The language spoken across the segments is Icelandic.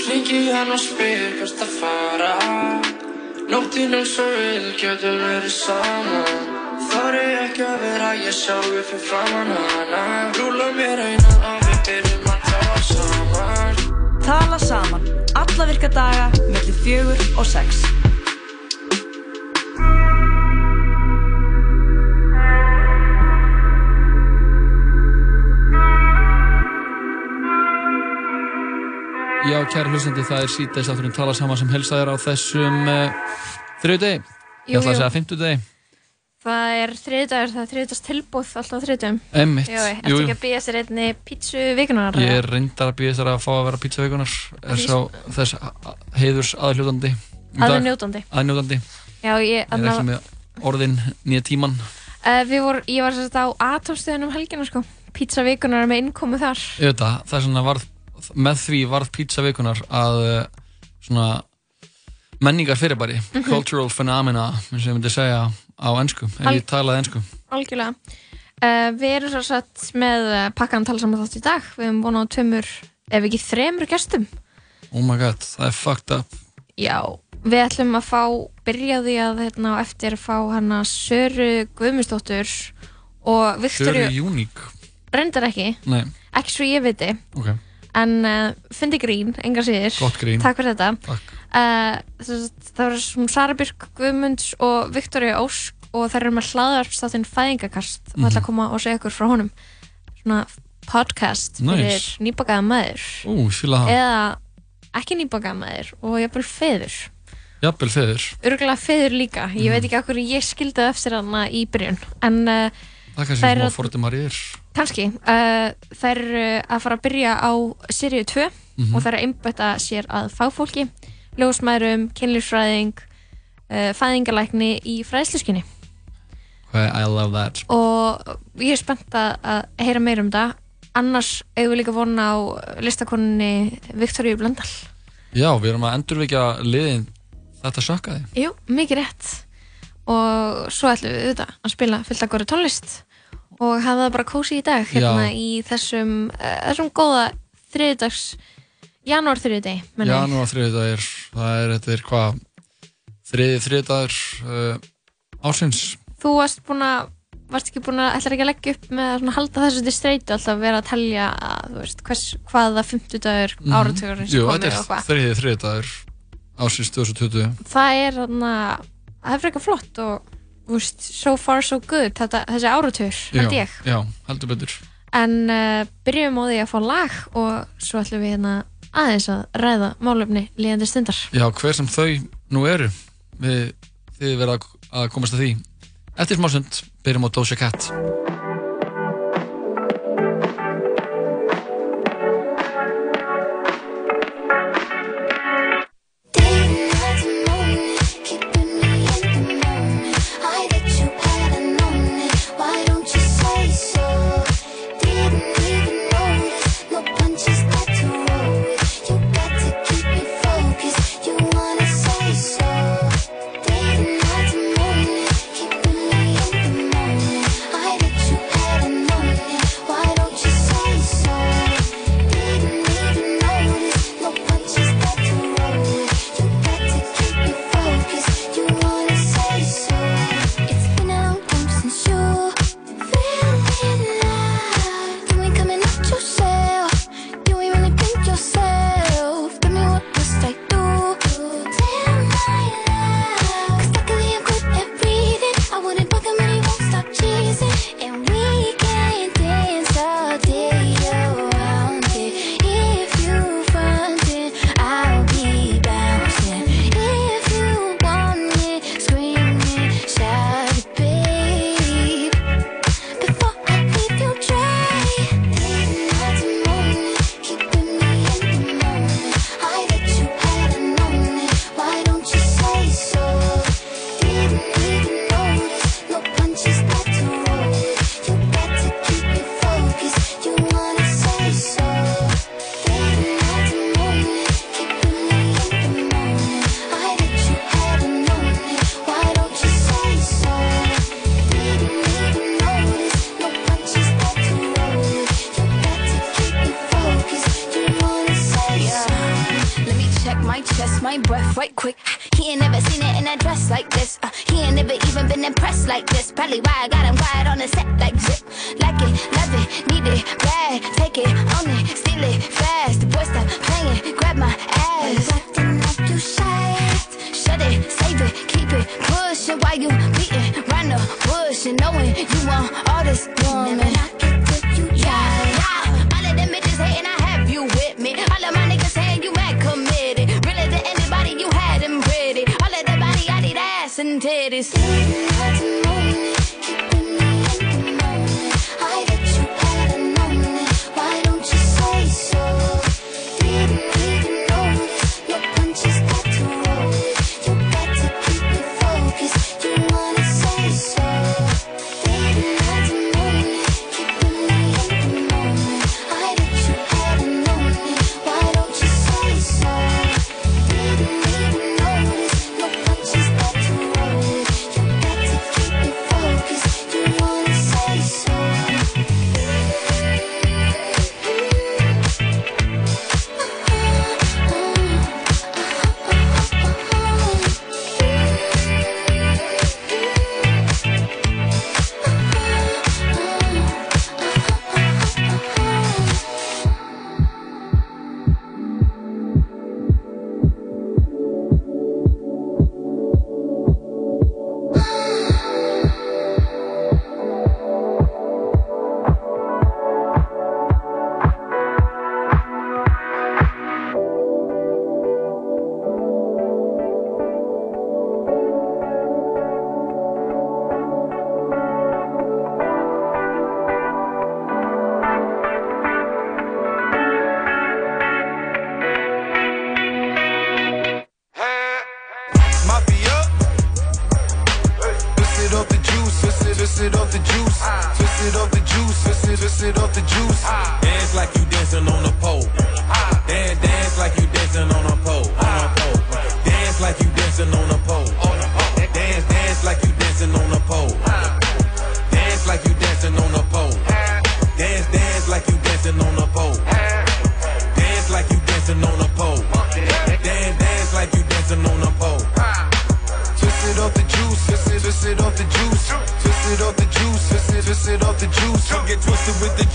Hringi hann og spyr hvert að fara. Nóttinn eins og við getum verið saman Þar er ekki að vera ég sjálfur fyrir framann hana. Rúla mér einan og við byrjum að tala saman. Tala saman, alla virka daga, mellir fjögur og sex. Já, kæri hlustandi, það er síðdeis afturinn tala saman sem helsa þér á þessum uh, þriðu degi. Ég ætla að segja fimmtu degi. Það er þriðdagur, það er þriðdags tilbúð alltaf á þriðdagum. Einmitt. Jú, ertu jú. ekki að býja sér einni pítsu vikunar? Ég er reyndar að býja þessar að fá að vera. Er sá þess heiðurs aðhljóðandi. Aðnjótandi. Aðnjótandi. Já, ég, Ég er ekki með orðin nýja tíman. uh, við voru, ég var sérst á atomstöðunum helgina, sko. Pítsa vikunar með innkomu þar. Ég veit það, það er svona varð, með því varð pizzaveikunar að uh, svona menningar fyrirbæri, Mhm. cultural phenomena, og ég myndi segja á ennsku, ef Al- ég talaði ennsku. Algjörlega. Uh, við erum svo satt með uh, pakkan tala saman þátt í dag. Við búin á tveimur, ef ekki þremur gestum. Oh my god, það er fucked up. Já, við ætlum að fá, byrja á því að hérna á eftir fá hana Söru Guðmundsdóttur og Söru Viktoríu, Júník. reyndar ekki, Nei, ekki svo ég viti, ok, en uh, fyndi grín, enga síður. gott grín. Takk fyrir þetta. Takk. Uh, það var svona Sara Björk Guðmunds og Viktoria Ósk og þær eru með hlaðarpstáttinn Fæðingakast og ætla Mhm. að koma og segja ykkur frá honum svona podcast fyrir Nice. nýbakaða maður Ú, eða ekki nýbakaða maður og jafnvel feður Jafnvel feður. örgulega feður líka, ég Mhm. veit ekki okkur ég skildi það eftir hana í byrjun en uh, Það er kannski að- fordumar ég er. Kannski. Uh, þær eru að fara að byrja á seríu 2 Mhm. og þær eru að einbætta sér að fagfólki ljósmæðurum, kynlífsfræðing uh, fæðingalækni í fræðsluskinni I love that. og ég er spennt að heyra meira um það. Annars eigum við líka vona á listakonunni Viktoríu Blöndal. Já, við erum að endurvekja liðin. Þetta sökkaði. Jú, mikið rétt. Og svo ætlum við auðvitað að spila fullt að góri tónlist og hafa það bara kósi í dag hérna Já. í þessum, uh, þessum góða þriðdags janúar þriðdegi Janúar þriðdagur, það er, þetta er hvað, þriði þriðdagur uh, ásins. Þú varst búin að varst ekki búin að, ætlar ekki að leggja upp með að halda þessu til streytu alltaf að vera að telja að, veist, hvers, hvaða fimmtudagur mm Mhm. áratugurinn sem Jú, þetta og er þriði þriðdagur ásins 2020. það er þarna það er frekar flott og veist, so far so good þetta, þessi áratugur, held ég Já, heldur betur. En uh, byrjum á því að fá lag og svo ætlum við hérna aðeins að ræða málefni líðandi stundar. Já, hver sem þau nú eru, við, þið verða að- komast að því. Eftir smá stund, byrjum á Doja Cat. With the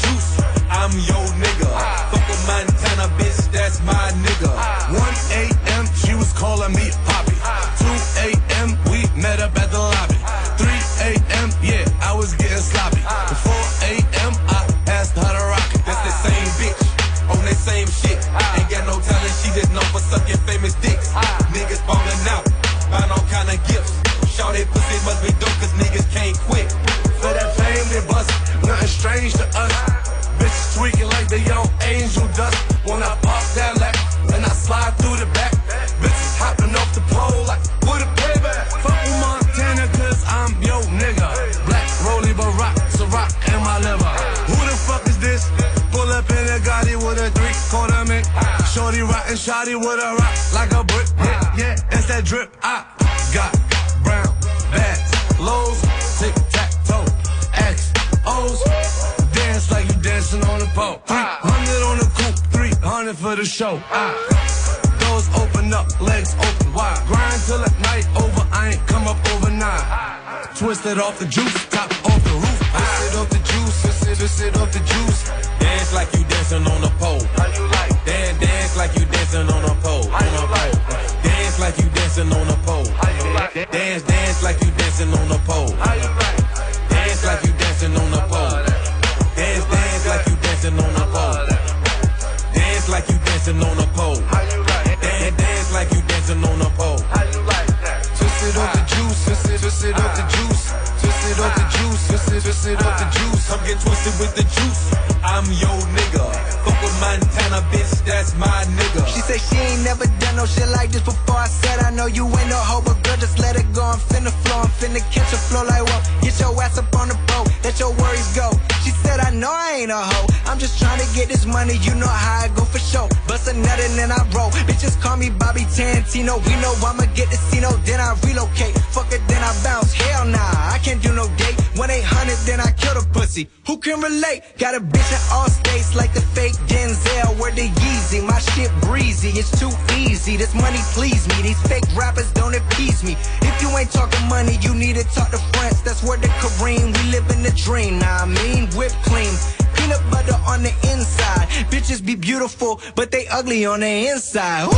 they ugly on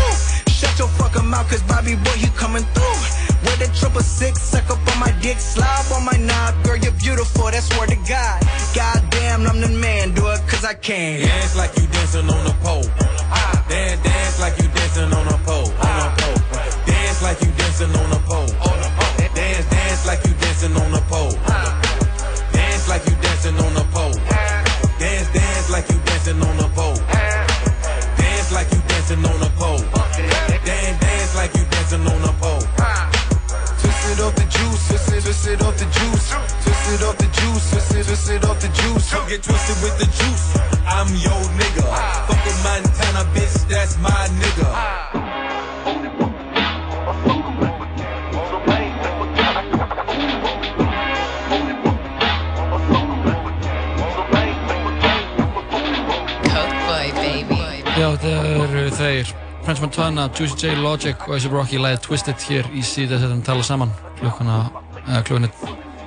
Já, þetta eru þeir. French Montana, Juicy J, Logic og A$AP Rocky læðið Twisted hér í síðan þetta tala saman. Klukkuna, uh, klukkuna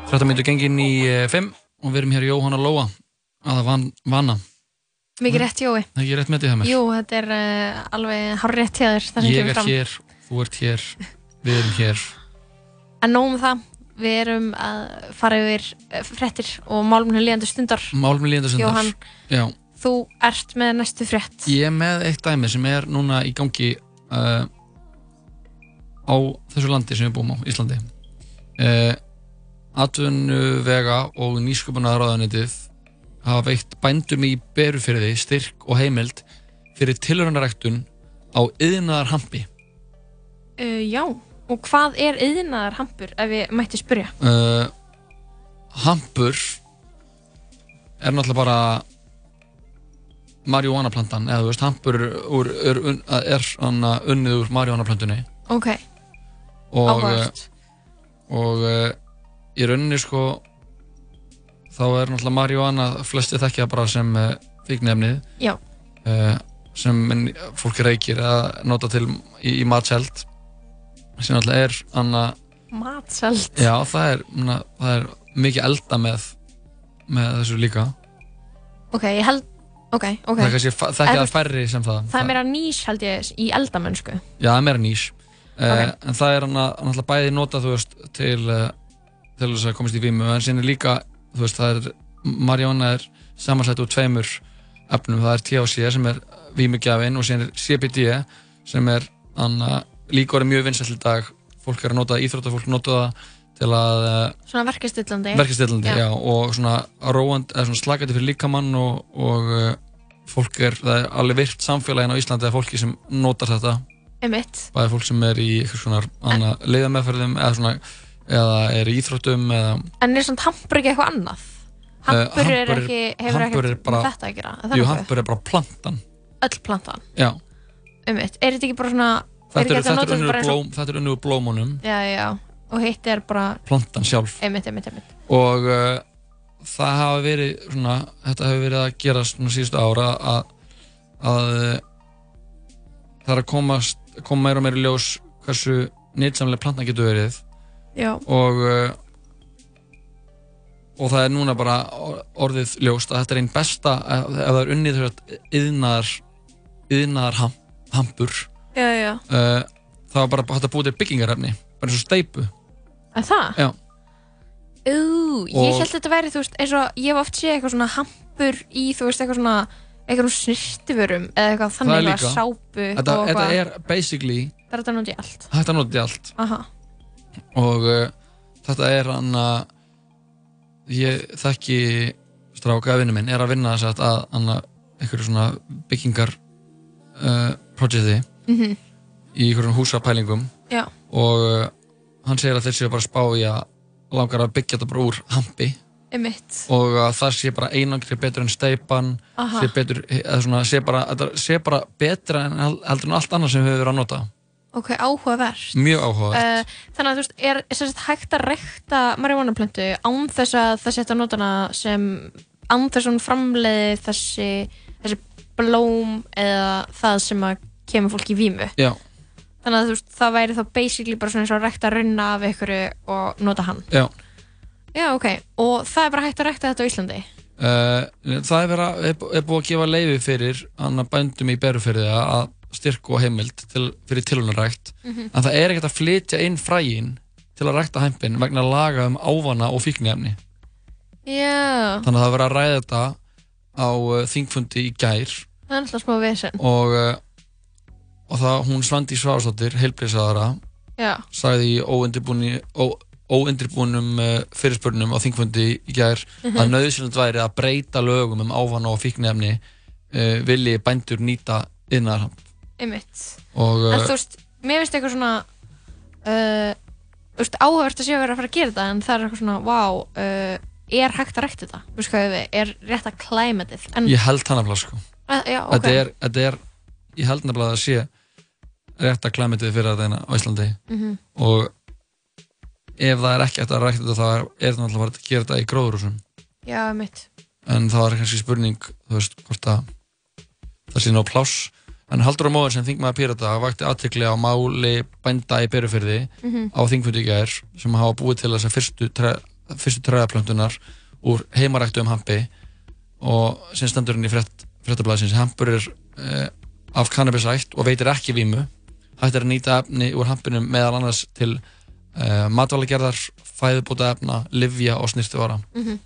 13 minnur gengin í 5 og við erum hér Jóhanna Lóa að það van, vana Mikið rétt, Jói. Það er ekki rétt með því það mér. Jú, þetta er uh, alveg hár rétt það sem Ég er fram. hér, þú ert hér, við erum hér. En nóg um það, við erum að fara yfir uh, fréttir og málumni líðandi stundar. Málum líðandi stundar. Jóhann, Já, þú ert með næstu frétt. Ég er með eitt dæmi sem er núna í gangi uh, á þessu landi sem við búum á, Íslandi. Uh, Atvinnuvega og nýsköpunarráðanetið hafa veitt bændum í berufyrði styrk og heimild fyrir tilhörunaræktun á yðnaðar hampi. Uh, já, og hvað er yðnaðar hampur, ef ég mætti spyrja? Uh, hampur er náttúrulega bara marihuana-plantan, eða þú veist, hampur úr, er, er, anna, unnið úr marihuana-plantunni Ok, og, áhugavert. og uh, í rauninni sko þá er náttúrulega marihuana flesti þekkja bara sem uh, fíknefnið Já, uh, sem fólk reykir að nota til í, í matseld sem náttúrulega er anna, matseld. já það er, na, það er mikið elda með með þessu líka. Ok, ég held, ok, ok. það er kannski fa- þekkja En það þú- færri sem það Það er meira nýs, held ég, í eldamennsku. Já, það er meira nýs uh, Ok. En það er hann að náttúrulega bæði nota þú veist til uh, til þess að komast í vímu en síðan er líka, þú veist, það er Mariana er samansett úr tveimur efnum, það er THC sem er vímugjafinn og síðan er CBD sem er hann að líka orðið mjög vinsæll í dag fólk er að nota það, íþróttafólk nota það til að uh, Svona verkastillandi. verkastillandi, já. og svona róand, eða svona slakandi fyrir líkamann og, og uh, fólk er, það er alveg virt samfélagin á Íslandi að fólki sem notar þetta Emitt. bæði fólk sem er í eitthvað svona anna, leiðameðferðum eða svona eða er í íþróttum eða En er svona hampur ekki eitthvað annað? Hampur er hampur er- ekki, hefur er ekkert bara- þetta að gera. er það jú, hampur er bara plantan Öll plantan. já, Emitt. Er þetta ekki bara svona, er þetta ekki er, er þetta unnur blóm, er úr blómunum Já, já, já. Og hitt er bara, plantan sjálf emitt, emitt, emitt. og uh, það hafa verið svona, þetta hefur verið að gera svona síðustu ára að, að uh, það er að komast, koma meira og meira ljós hversu nýtsamlega plantan getur verið Já. og uh, og það er núna bara or- orðið ljóst að þetta er einn besta ef, ef það er unnið þess yðnaðar yðnaðar ham, hampur Já, já. uh, það var bara hægt að búið til byggingarefni bara eins og steipu En það? Já. Ú, ég held að þetta væri, þú veist, eins og ég hef oft séð eitthvað svona hampur í, þú veist, eitthvað svona eitthvað svona snirtiförum eða eitthvað þannig eitthvað líka. sápu þetta, og þetta eitthvað. er basically Það er þetta núti allt. hægt að nota í allt Aha. og uh, þetta er hann að ég þekki stráka vinnu minn er að vinna þess að hann að einhverju svona byggingar uh, projekti Mhm. í einhverjum húsapælingum Já. og uh, hann segir að þeir séu bara að spá í að langar að byggja þetta bara úr hampi. Emitt. og að það sé bara einangri betur en steipan sé, betur, svona, sé, bara, sé bara betra en hel- heldur en allt annað sem við höfum verið að nota. Ok, áhugavert. mjög áhugavert. Uh, þannig að þú veist, er sem sagt, hægt að rekta marihuanaplöntu án þess að það setja nótana sem án þess að hún framleiði þessi, þessi blóm eða það sem að kemur fólk í vímu? Já, þannig að þú veist, það væri þá basically bara svona eins og rækta runna af ykkur og nota hann. Já. Já ok, og það er bara hægt að rækta þetta á Íslandi? Uh, það er, vera, er, búið að gefa leifi fyrir annar bændum í berufyrði að styrku og heimild til, fyrir tilunarækt Mhm. en það er ekkert að flytja inn frægin til að rækta hæmpin vegna laga um ávana og fíknefni já, þannig að það er verið að ræða þetta á uh, þingfundi í gær. Það er alltaf smá vesen. Og, uh, og það hún Svandi Svavarsdóttir, heilbreysaðara já, sagði í óundirbúni, ó, óundirbúnum uh, fyrirspurnum á þingfundi í gær Mhm. að nöðsynlegt væri að breyta lögum um ávana og fíknefni uh, vilji bændur nýta innar einmitt. Og en uh, þú veist, mér finnst eitthvað svona uh, áhugavert að sé að vera að fara að gera þetta en það er eitthvað svona, vá uh, er hægt að rækta þetta, þú veist hvað við er rétt að klæmatið en, ég held hann aflag sko. Uh, já, ok. Þetta, er, þetta er, ég held nefnilega að það sé rétt að klæmitið fyrir þetta á Íslandi. Mhm. og ef það er ekki hægt að rækta þetta þá er, er það náttúrulega að gera þetta í gróðurhúsum. Já, einmitt. En það var kannski spurning þú veist, hvort að það sé ná pláss. En Haldur og Móður sem þingmaður Pírata vakti aðtekli á máli bænda í Berufyrði Mhm. á þingfundi í gær sem hafa búið til þess að fyrstu, tre, fyrstu træðaplöntunar úr heimaræktu um hampi. Og sem stendur inn í frétt, fréttablaðsins hampur er eh, af kannabisætt og veitir ekki vímu hægt er að nýta efni úr hampinum meðal annars til eh, matvælagerðar fæðubóta efna, livja og snirtivara Mhm.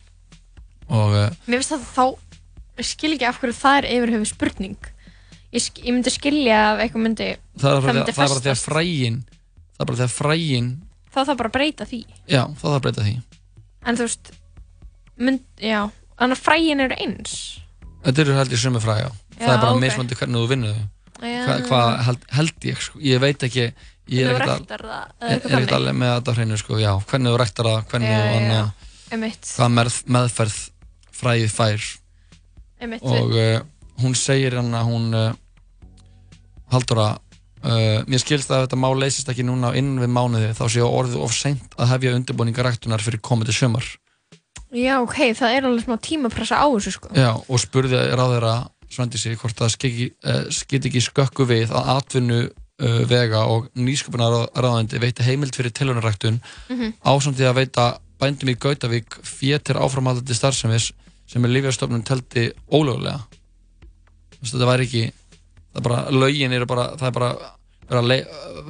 og eh, mér finnst það þá skil ekki af hverju það er yfir höfu spurning ég, ég myndi skilja ef eitthvað myndi það bara, myndi það er bara því að festast. frægin það er bara því að frægin þá þarf bara að breyta því já, þá þarf að breyta því en þú veist mynd, já, þannig að frægin eru eins þetta eru held ég sömu fræg já. það Já, er bara ok. mismandi hvernig þú vinnur þau Já. Hva, hvað held, held ég sko. ég veit ekki ég er ekkert er er alveg með þetta hreinu sko. já, hvernig þú ræktar það hvernig Já, anna, hvað með, meðferð fræðið fær. Einmitt, og uh, hún segir hann að hún uh, Halldóra uh, mér skilst að þetta má leysist ekki núna innan við mánuði. Þá séu orðið of seint að hefja undirbúninga ræktunar fyrir komandi sömar já, ok, það er alveg smá tímapressa á þessu sko. Já, og spurði ráðherra Svandísi hvort það skiti ekki skökku við að atvinnu uh, vega og nýsköpunar ráðandi veiti heimild fyrir tilunaræktun Mhm. ásamtið að veita bændum í Gautavík fétir áframhaldandi starfsemis sem er lífjastofnun teldi ólögulega þetta væri ekki það er bara, lögin eru bara það er bara, bara le,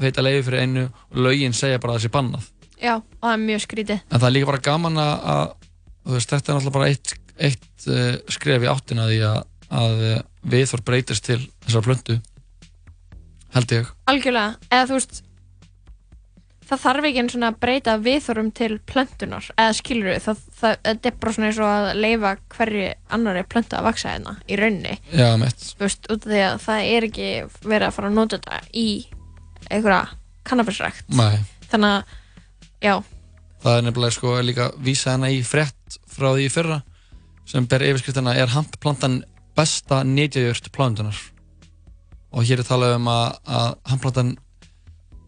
veita leiði fyrir einu og lögin segja bara að það sé bannað. Já, og það er mjög skrítið. En það er líka bara gaman að, að veist, þetta er náttúrulega bara eitt, eitt uh, skref í áttina því að, að uh, viðþór breytist til þessar plöntu held ég. Algjörlega, eða þú veist það þarf ekki einu svona að breyta viðþorum til plöntunar, eða skilur við það, það, það er bara svona eins og að leifa hverju annari plöntu að vaksa hérna í rauninni, já, þú veist, út af því að það er ekki verið að fara að nota þetta í einhverja kannabisrækt. Þannig að, já. Það er nefnilega sko líka vísa hana í frétt frá því fyrra sem ber yfirskriftina er handplantan besta netjajört plántunar og hér er talað um að, að handplantan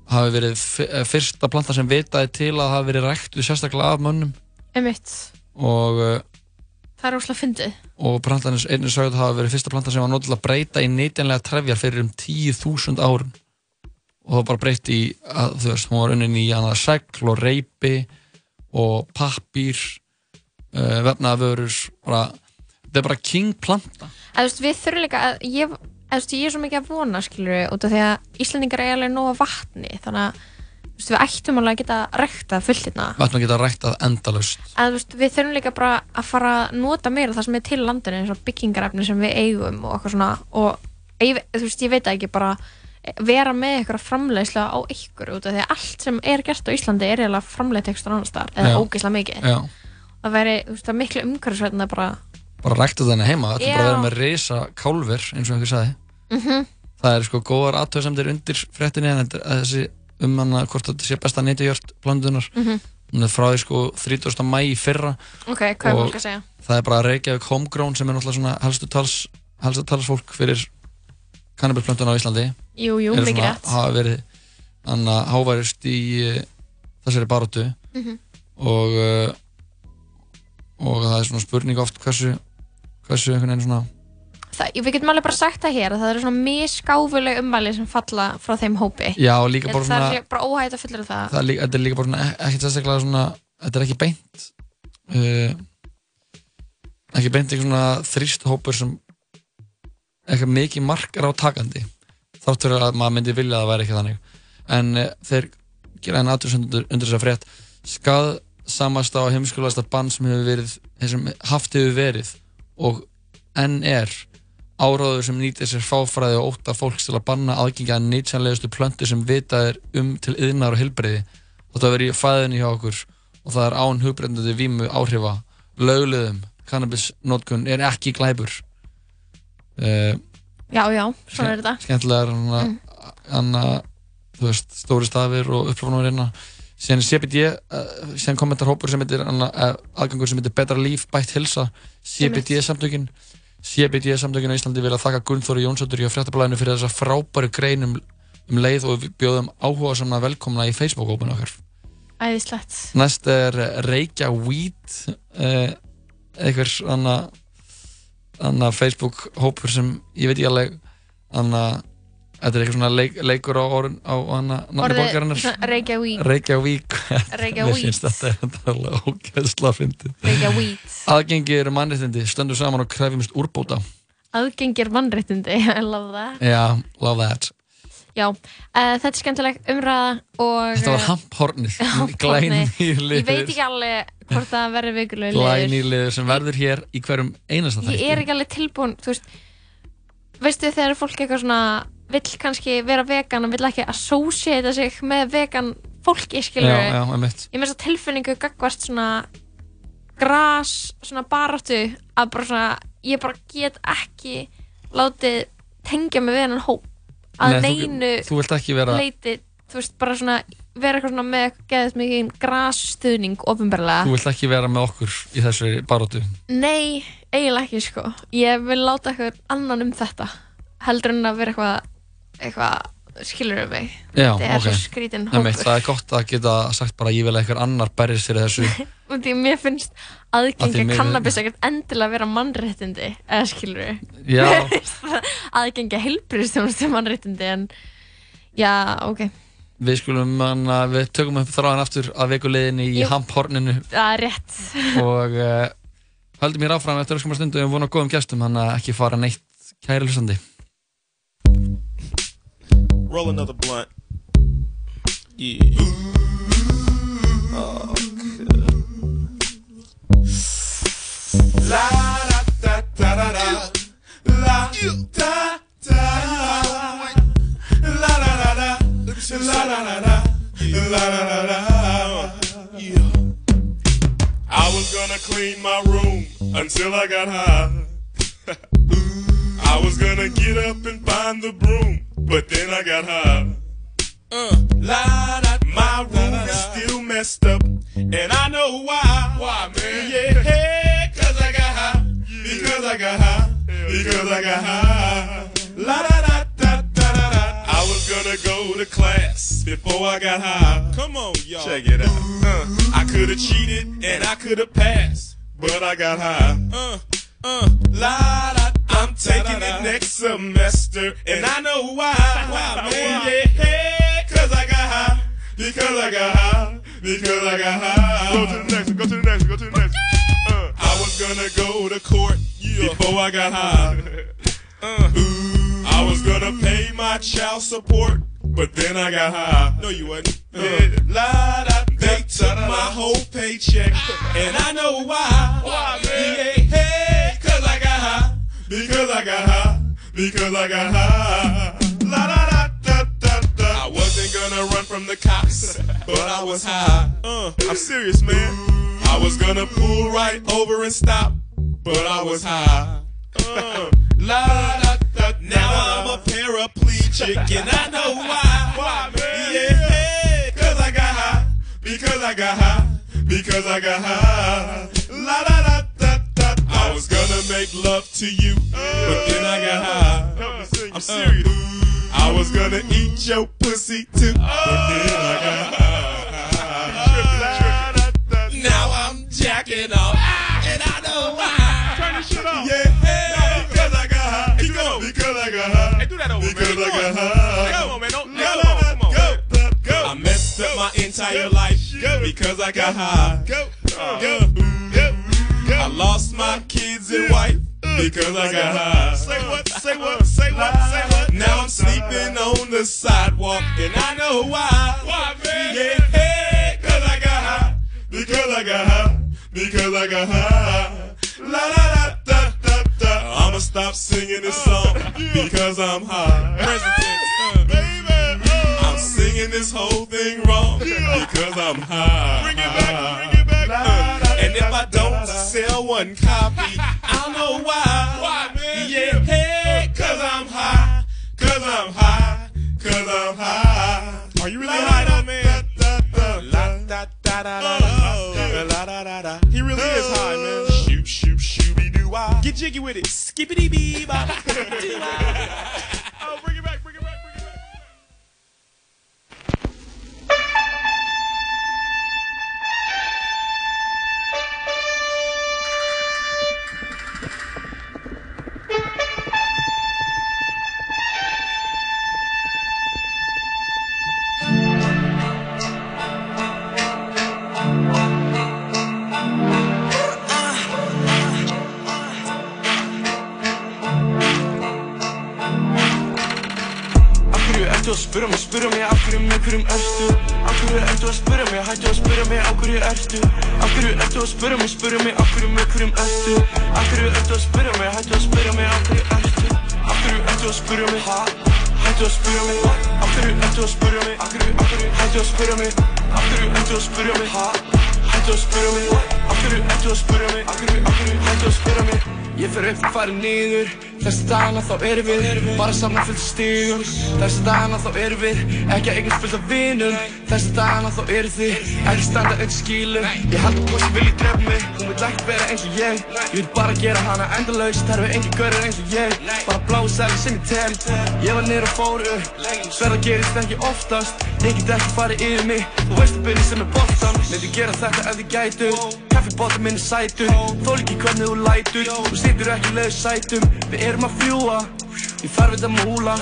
hafi verið eh, fyrsta planta sem vitaði til að hafi verið ræktuð sérstaklega af mönnum. Einmitt, og uh, það er óslega fyndið. og plantanins einnig sögðu að hafa verið fyrsta planta sem var nót til að breyta í nýtjanlega trefjar fyrir um 10.000 árun og það var bara breytt í að þú veist, hún var unnin í segl og reypi og pappír uh, vefnaðavörur bara, þetta er bara king planta. Að veist, við þurfum líka að ég, að, veist, ég er svo mikið að vona skilur út af því að Íslandingar er alveg nóga vatni, þannig að veist, við ættum alveg að geta rækta fullt hérna við ætlum að geta ræktað endalaust. Að við þurfum líka bara að fara að nota meira það sem er til landinu eins og byggingarefni sem við eigum og eitthvað svona og ég, ég veit ekki bara vera með eitthvað framleiðsla á ykkur út af því að allt sem er gert á Íslandi er eiginlega framleitt ekstra annars þar eða ógeðslega mikið. Já. það væri, það miklu umhverfisvætna bara bara ræktað þenni heima, þetta er bara að vera með risa kálver eins og einhver sagði. Mhm, það er sko góðar aðtöðsamdir undir fréttinni en er þessi um hana hvort þetta sé besta nýtjajört plantunar Mhm. hún er frá því sko 30. mæ í fyrra. Ok, hvað er Og að það er bara Reykjavík Homegrown sem er náttúrulega svona helstu tals helstu talsfólk fyrir kannabilplöntun á Íslandi. Jú, jú, mikið svona- rétt. hafa verið anna, háværist í uh, þessari baróttu Mhm. og uh, og það er svona spurning oft hversu hversu einhvern veginn svona það, við getum alveg bara sagt það hér að það eru svona misgáfuleg ummæli sem falla frá þeim hópi. Já, og líka bara held það svona- er bara óhægt að fullera það. Það er líka, þetta er líka bara svona, e- ekkert sérstaklega svona þetta er ekki beint uh, ekki beint eitthvað svona þrýst hópur sem eitthvað mikið mark er á takandi þáttur að maður myndi vilja að það væri ekki þannig. En uh, þeir gera enn aðtöðsund undir, undir þess að frétt. Skað samasta og heimskulegasta bann sem hefur verið sem haft hefur verið og enn er áráður sem nýtir sér fáfræði og óta fólks til að banna aðgengja að nýtsanlegustu plöntu sem vitað er um til yðnar og heilbreyði þetta verið í fæðinni hjá okkur og það er án hugbreyndandi vímu áhrifa. Lögleðum, cannabis-notkun er ekki glæpur. Uh, Já, já, svona er þetta. skemmtilegar hana, Mm. hana, þú veist, stóri stafir og upprófunum hérna. síðan er CBD, uh, síðan kommentar hópur sem heitir uh, aðgangur sem heitir Betra Líf, Bætt Hilsa CBD samtökin. CBD samtökin á Íslandi vilja þakka Gunnþóri Jónsdóttur hjá fréttablaðinu fyrir þessa frábæru grein um, um leið og við bjóðum áhuga samna velkomna í Facebook-hópinu okkar. Æðislegt. Næst er Reykja Weed uh, einhver anna, anna Facebook hópur sem ég veit ekki alveg anna, þetta er eitthvað svona leik, leikur á, orðin, á nafni Orðið borgarinnar. Reykjavík. Reykjavík. Reykjavík. Mér finnst þetta alveg ógeðsla að fyndi Reykjavík. Aðgengi eru mannréttindi, stöndum saman og krefjumst úrbóta. Aðgengir mannréttindi, I love that. Já, love that. Já, uh, þetta er skemmtileg umræða og Þetta var eh, hamphornið. Glænýr Ég veit ekki alveg hvort það verður vikulega Glænýr liður sem verður hér í hverjum einasta Ég er ekki alveg tilbúin, þú veist Veistu þegar fólk eitthvað svona vill kannski vera vegan og vill ekki associata sig með vegan fólki, skilur Já, já, Ég með þess að tilfinningu gagvast svona gras, svona baráttu að bara svona, ég bara get ekki látið tengja mig við hennan hóp. Að Nei, þú- neinu þú vilt ekki vera- leiti, þú veist, bara svona vera eitthvað svona með geðið mikið grasstuðning ofinbarlega Þú vilt ekki vera með okkur í þessari barótu Nei, eiginlega ekki sko. Ég vil láta eitthvað annan um þetta heldur en að vera eitthvað eitthvað, skilur við mig? Já, Þetta er ok. svo skrítin hópur. Það er gott að geta sagt bara ég vil að einhver annar berjist fyrir þessu. Og því mér finnst aðgengi að kannabis ekkert endilega vera mannréttindi eða skilur við Já. aðgengi að heilbriðstjónustu mannréttindi en já, ok. Við skulum, manna, við tökum upp þráðan aftur að vikuleginni í hamphorninu. Það er rétt. Og uh, höldum mér áfram eftir öskumar stundu og vona góðum gestum hann að ekki fara neitt kæri hlustandi Roll mm. another blunt. Yeah. Oh, La da da da da da. La da da. La da da da. La da da da. La da da da. I was gonna clean my room until I got high. I was gonna get up and find the broom, but then I got high. Uh, la, da, my room is still messed up, and I know why. Why, man? Yeah, hey, cause I got high. Because I got high. Because I got high. La da da da da da da. I was gonna go to class before I got high. Come on, y'all. Check it out. Uh, I could have cheated and I could have passed, but I got high. Uh, uh, la da. I'm taking it next semester, and I know why. Why, man? Yeah, cause I got high. Because I got high. Because I got high. Go to the next one. Go to the next one. Go to the next one. Uh, I was gonna go to court before I got high. Uh, I was gonna pay my child support, but then I got high. No, you wasn't. Uh, la, da, they took my whole paycheck, and I know why. Why, man? Yeah, hey, cause I got high. Because I got high. Because I got high. La da da da da da. I wasn't gonna run from the cops, but I was high. Uh, I'm serious, man. I was gonna pull right over and stop, but I was high. Uh, la da da. Now I'm a paraplegic, and I know why. Why, man? Yeah, cause I got high. Because I got high. Because I got high. Was gonna make love to you, but then I got high. I'm serious. I was gonna eat your pussy too, but then I got high. Now I'm jacking off, and I know why. Turn this shit off. Yeah, because I got high. Because I got high. Come on, man. Don't, come on, come on. Go, go. I messed up my entire life because I got high. Go, uh, go, uh, go. I lost my kids and wife because I got high. Say what? Say what? Say what? Say what? Now I'm sleeping on the sidewalk and I know why. Why, man? Yeah, cause I got high. Because I got high. Because I got high. La la la da da da. I'ma stop singing this song because I'm high. Present tense, uh, baby. I'm singing this whole thing wrong because I'm high. Bring it back, bring it back. If I don't sell one copy, I'll know why. Why, man? Yeah, hey, cause I'm high. Cause I'm high. Cause I'm high. Are you really high though, man? La da da da da da la da da da. He really is high, man. Shoot, shoot, shooby doo wah. Get jiggy with it. Skippity bee bop. Af stigum. Þessi dagana þá erum við Ekki að eignast fullt af vinum. Þessi dagana þá eru þið Ekki standa öll skílum Ég held að sem vilji drefa mig. Hún vil ekkert vera eins og ég. Ég vil bara gera hana endalaus Það eru engin görur eins og ég. Bara bláu sæli sem ég tel. Ég var niður og fór upp. Sverða gerist ekki oftast. Ég get ekki farið yfir mig. Þú veist að byrja sem er boltan. Myndi gera þetta ef þið gætu Kaffibóta minn er sætur. Þól ekki hvernig þú lætur. Þú situr ekki leið sætum. Við erum að fljúa Ég þarf þetta múla.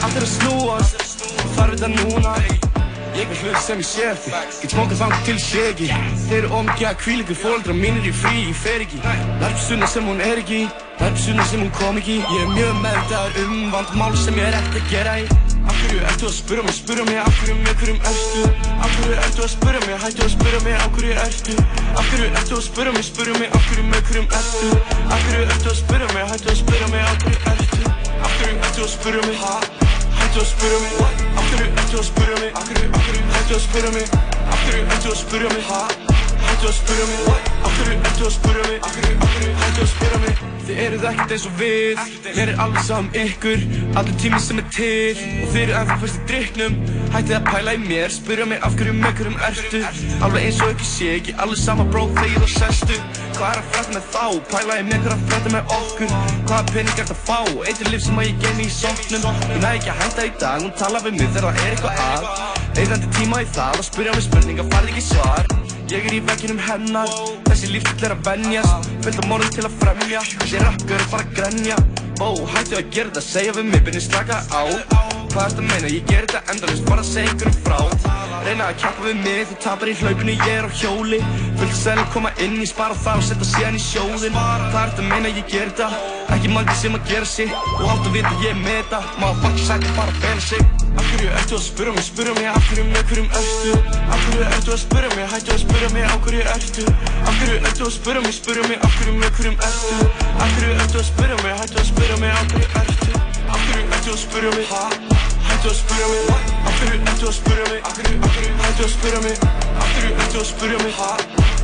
Allt er að snúast. Ég þarf þetta núna. Ég vil hlut sem ég sé eftir Get smókað þangt til sé ekki. Þeir eru ómikið að kvílingu Fóldra mínir í frí, ég fer ekki Verpsuna sem hún er ekki. Verpsuna sem hún kom ekki. Ég er mjög meðvitaður um vandmál sem ég er ekkert að gera í. Af hverju ertu að spyrja mig, spyrja mig af hverju með hverjum ertu? Af hverju ertu að spyrja mig, hættu að spyrja mig af hverju ertu? Af hverju ertu að spyrja mig, spyrja mig af hverju með hverjum ertu? Af hverju ertu að spyrja mig, hættu að spyrja mig af hverju ertu hverju ertu að spyrja mig, ha? Hættu að spyrja mig, af hverju ertu að spyrja mig. Af hverju, hættu að spyrja mig. Af hverju ertu að spyrja mig? Hættu að spyrja mig, hverju ertu að spyrja mig hættu að spyrja mig? Þið eruð ekkert eins og við Mér er alveg saman ykkur Allur tími sem er til. Og þið eru ennþá fyrst í drikknum Hættið að pæla í mér Spyrja mig af hverju með hverjum ertu. Alveg eins og ekki sé ekki Alveg sama brók þegar þú sestu. Hvað er að frætta með þá? Pæla í mér hvað að frætta með okkur? Hvaða pening er að fá? Eitt er líf sem að ég geymi í sóknum. Ég næ ekki að henda í dag Hún tala við mig þegar það er eitthvað að. Eðandi tíma í það Og spyrja mig spurninga farið ekki svar Ég er í vegginum hennar. Þessi lífstil er að venjast. Fullt af mórnum til að fremja. Þessi er bara að grenja. Bó, hættu að gera þetta Segja við mig, byrni slaka á Hvað ertu að meina? Ég ger þetta endalist Bara segja einhverjum frá. Reyna að kjappa við mig Þú tapar í hlaupinu, ég er á hjóli. Fullt selum koma inn Ég spara það og setja síðan í sjóðin Hvað ertu að meina? Ég ger þetta. Ekki margir sem að gera sig. Og átt að vita ég með þetta. Má fucking sætti bara að fela sig. Af hverju ertu að spyrja mig, spyrja mig af hverju með hverjum ertu? Af hverju ertu að spyrja mig, hættu að spyrja mig af hverju ertu? Af hverju ertu að spyrja mig, spyrja mig af hverju með hverjum ertu? Af hverju ertu að spyrja mig, hættu að spyrja mig af hverju ertu? Af hverju ertu að spyrja mig, ha? Hættu að spyrja mig, af hverju ertu að spyrja mig. Hættu að spyrja mig. Af hverju ertu að spyrja mig?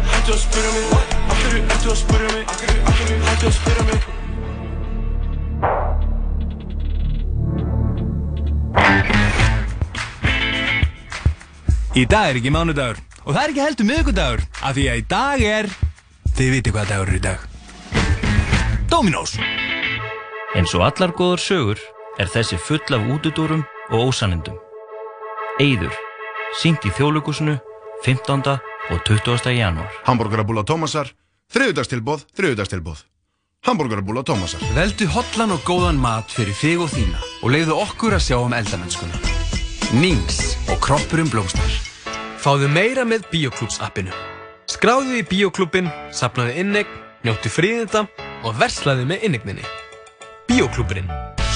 Hættu að spyrja mig, af hverju ertu að spyrja mig. Hættu að spyrja mig. Í dag er ekki mánudagur og það er ekki heldur miðgudagur af því að í dag er þið viti hvað dagur er í dag. Dominós Eins og allar góðar sögur er þessi full af útudúrum og ósanindum. Eyður, sínt í þjóðlugusinu 15. og 20. janúar. Hamburgerabúla Tómasar, þriðudagstilbóð, þriðudagstilbóð. Hamburgerabúla Tómasar. Veldu hotlan og góðan mat fyrir þig og þína og leiðu okkur að sjá um eldamennskuna. Nings og kroppurinn blómstar. Fáðu meira með Bíoklúps appinu. Skráðu í Bíoklúbin, sapnaðu innegn, njóttu fríðinda og verslaðu með innegninni. Bíoklúburinn.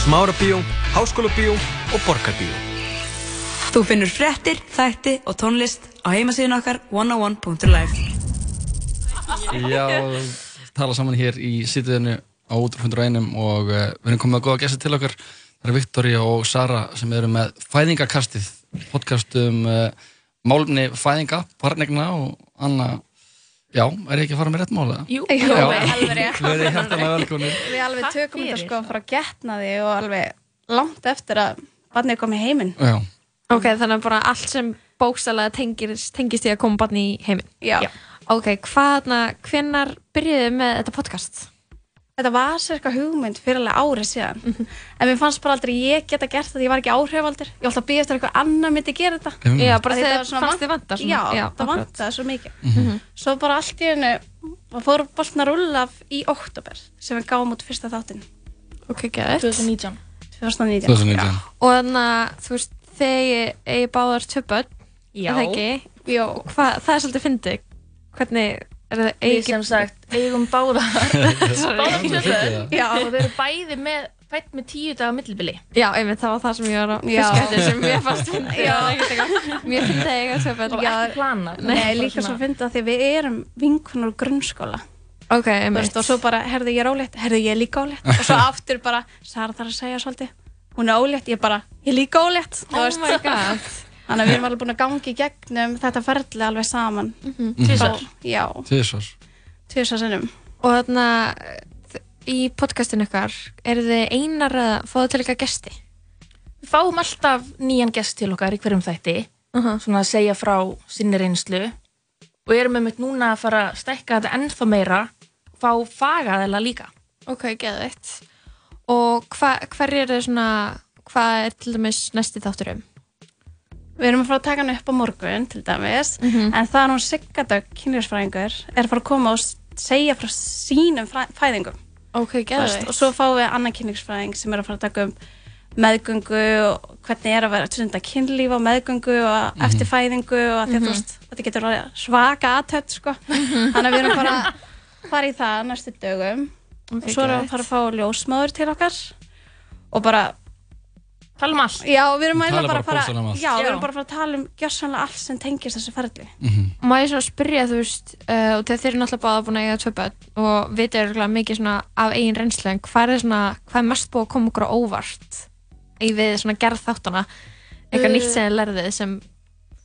Smára bíó, háskóla bíó og borgar bíó. Þú finnur fréttir, þætti og tónlist á heimasíðun okkar 101.life Já, tala saman hér í sýtiðinu á útrúfundur einum og uh, við erum komið að góða gæsta til okkar. Það er Viktoria og Sara sem eru með Fæðingakastið, podcast um uh, málumni fæðinga barnegna og Anna já, er ég ekki að fara með rétt mála? Jú, Já. jú, alveg rétt. Velkomin Við alveg tökum þetta sko frá getnaði og alveg langt eftir að barnið kom í heiminn. Já. Ok, þannig að bara allt sem bókstælega tengist, tengist í að koma barni í heiminn. Já. Ok, hvaðna, hvenær byrjuðu með þetta podcast? Þetta var cirka hugmynd fyrir alveg árið síðan. En mér fannst bara aldrei ég geta gert þetta, ég var ekki áhrifaldur. Ég alltaf að býja eftir að eitthvað annar myndi gera þetta. Mm. Já, bara þetta fannst vant- þið vanta svona. Já, Já, það vantaði svo mikið. Mhm. Svo bara allt í hennu, fór boltna rúlla í oktober sem við gáum út fyrsta þáttinn. Ok, gæðið. 2019. 2019. 2019. Já. Og þannig að, þú veist, þegar ég báðar tvö börn, Já. er það ekki? Já. Hvað, það er svolítið fyndið. Hvernig, er það Við sem sagt eigum báða Sorry. Báða Ég tvö fyndi börn. það. Já, og þau eru bæði með fætt með tíu daga millibili Já, einmitt, það var það sem ég var að eftir sem ég fannst. Það er eitthvað. Mér fyndið að eiga tvö börn. Og ekki planað. Nei, líka svona- svo fyndið að því við erum vinkunur úr grunnskóla. Ok, einmitt. og svo bara, herðu ég er ólétt, herðu ég er líka ólétt og svo aftur bara, Sara þarf að segja svolítið hún er ólétt, ég bara, ég er líka ólétt Oh my god. Þannig að við erum alveg búin að gangi í gegnum þetta ferli alveg saman Mhm. Tvisvar? Já, Tvisvar. tvisvar sinnum Og þarna, í podcastinu ykkar, eru þið einar að fá það til ykkar gesti? Við fáum alltaf nýjan gest til okkar í hverjum þætti svona að segja frá sinni reynslu og erum með mitt núna að fara að stækka þetta ennþá meira fá fagaðela líka Ok, geðveitt. Og hva, hver er það svona, hvað er til dæmis næsti þáttur um? Við erum að fara að taka hann upp á morgun til dæmis, Mhm. en það er hún Siggadögg, kynlífsfræðingur, er að fara að koma og segja frá sínum fæðingum. Ok, Þú geðveikt. Og svo fáum við annan kynlífsfræðing sem er að fara að taka um meðgöngu og hvernig er að vera stunda kynlíf á meðgöngu og Mhm. eftir fæðingu og því að Mhm. þú veist, þetta getur svaka aðtöld sko. Þannig að við erum bara að fara í það næstu dögum Ok, og svo erum við að fara að fá ljósmáður til okkar og bara tala um allt Já, við erum bara bara að fara bókstaflega um. Já, við Já. erum bara að fara að tala um gjörsanlega allt sem tengist þessu ferli Má ég svona spyrja, þú veist, uh, og þeir eru náttúrulega báða búin að eiga tvö börn og vitið eru mikið svona af eigin reynslu, en hvað er svona, hvað er mest búið að koma okkur á óvart í við svona gerð þáttana, eitthvað Uh, nýtt sem þið lærðið sem,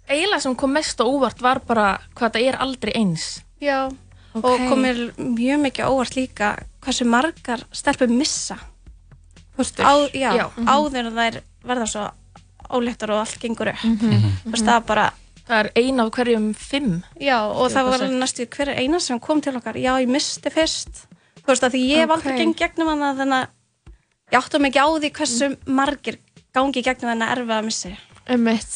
eiginlega sem kom mest á óvart var bara hvað þetta er aldrei eins Já, Ok. og komir mjög mikið óvart líka hversu margar stelpur missa. Á, já, Já. Mhm. áður en þær verða svo óléttar og allt gengur upp. Þú veist, það er bara það er ein af hverjum fimm. Já, og það var næstu hver er eina sem kom til okkar? Já, ég misti fyrst. Þú veist að því ég hef aldrei Ok. gengið gegnum hana þannig að ég áttum ekki á því hversu margir gangi gegnum þennan erfið að missi ummitt,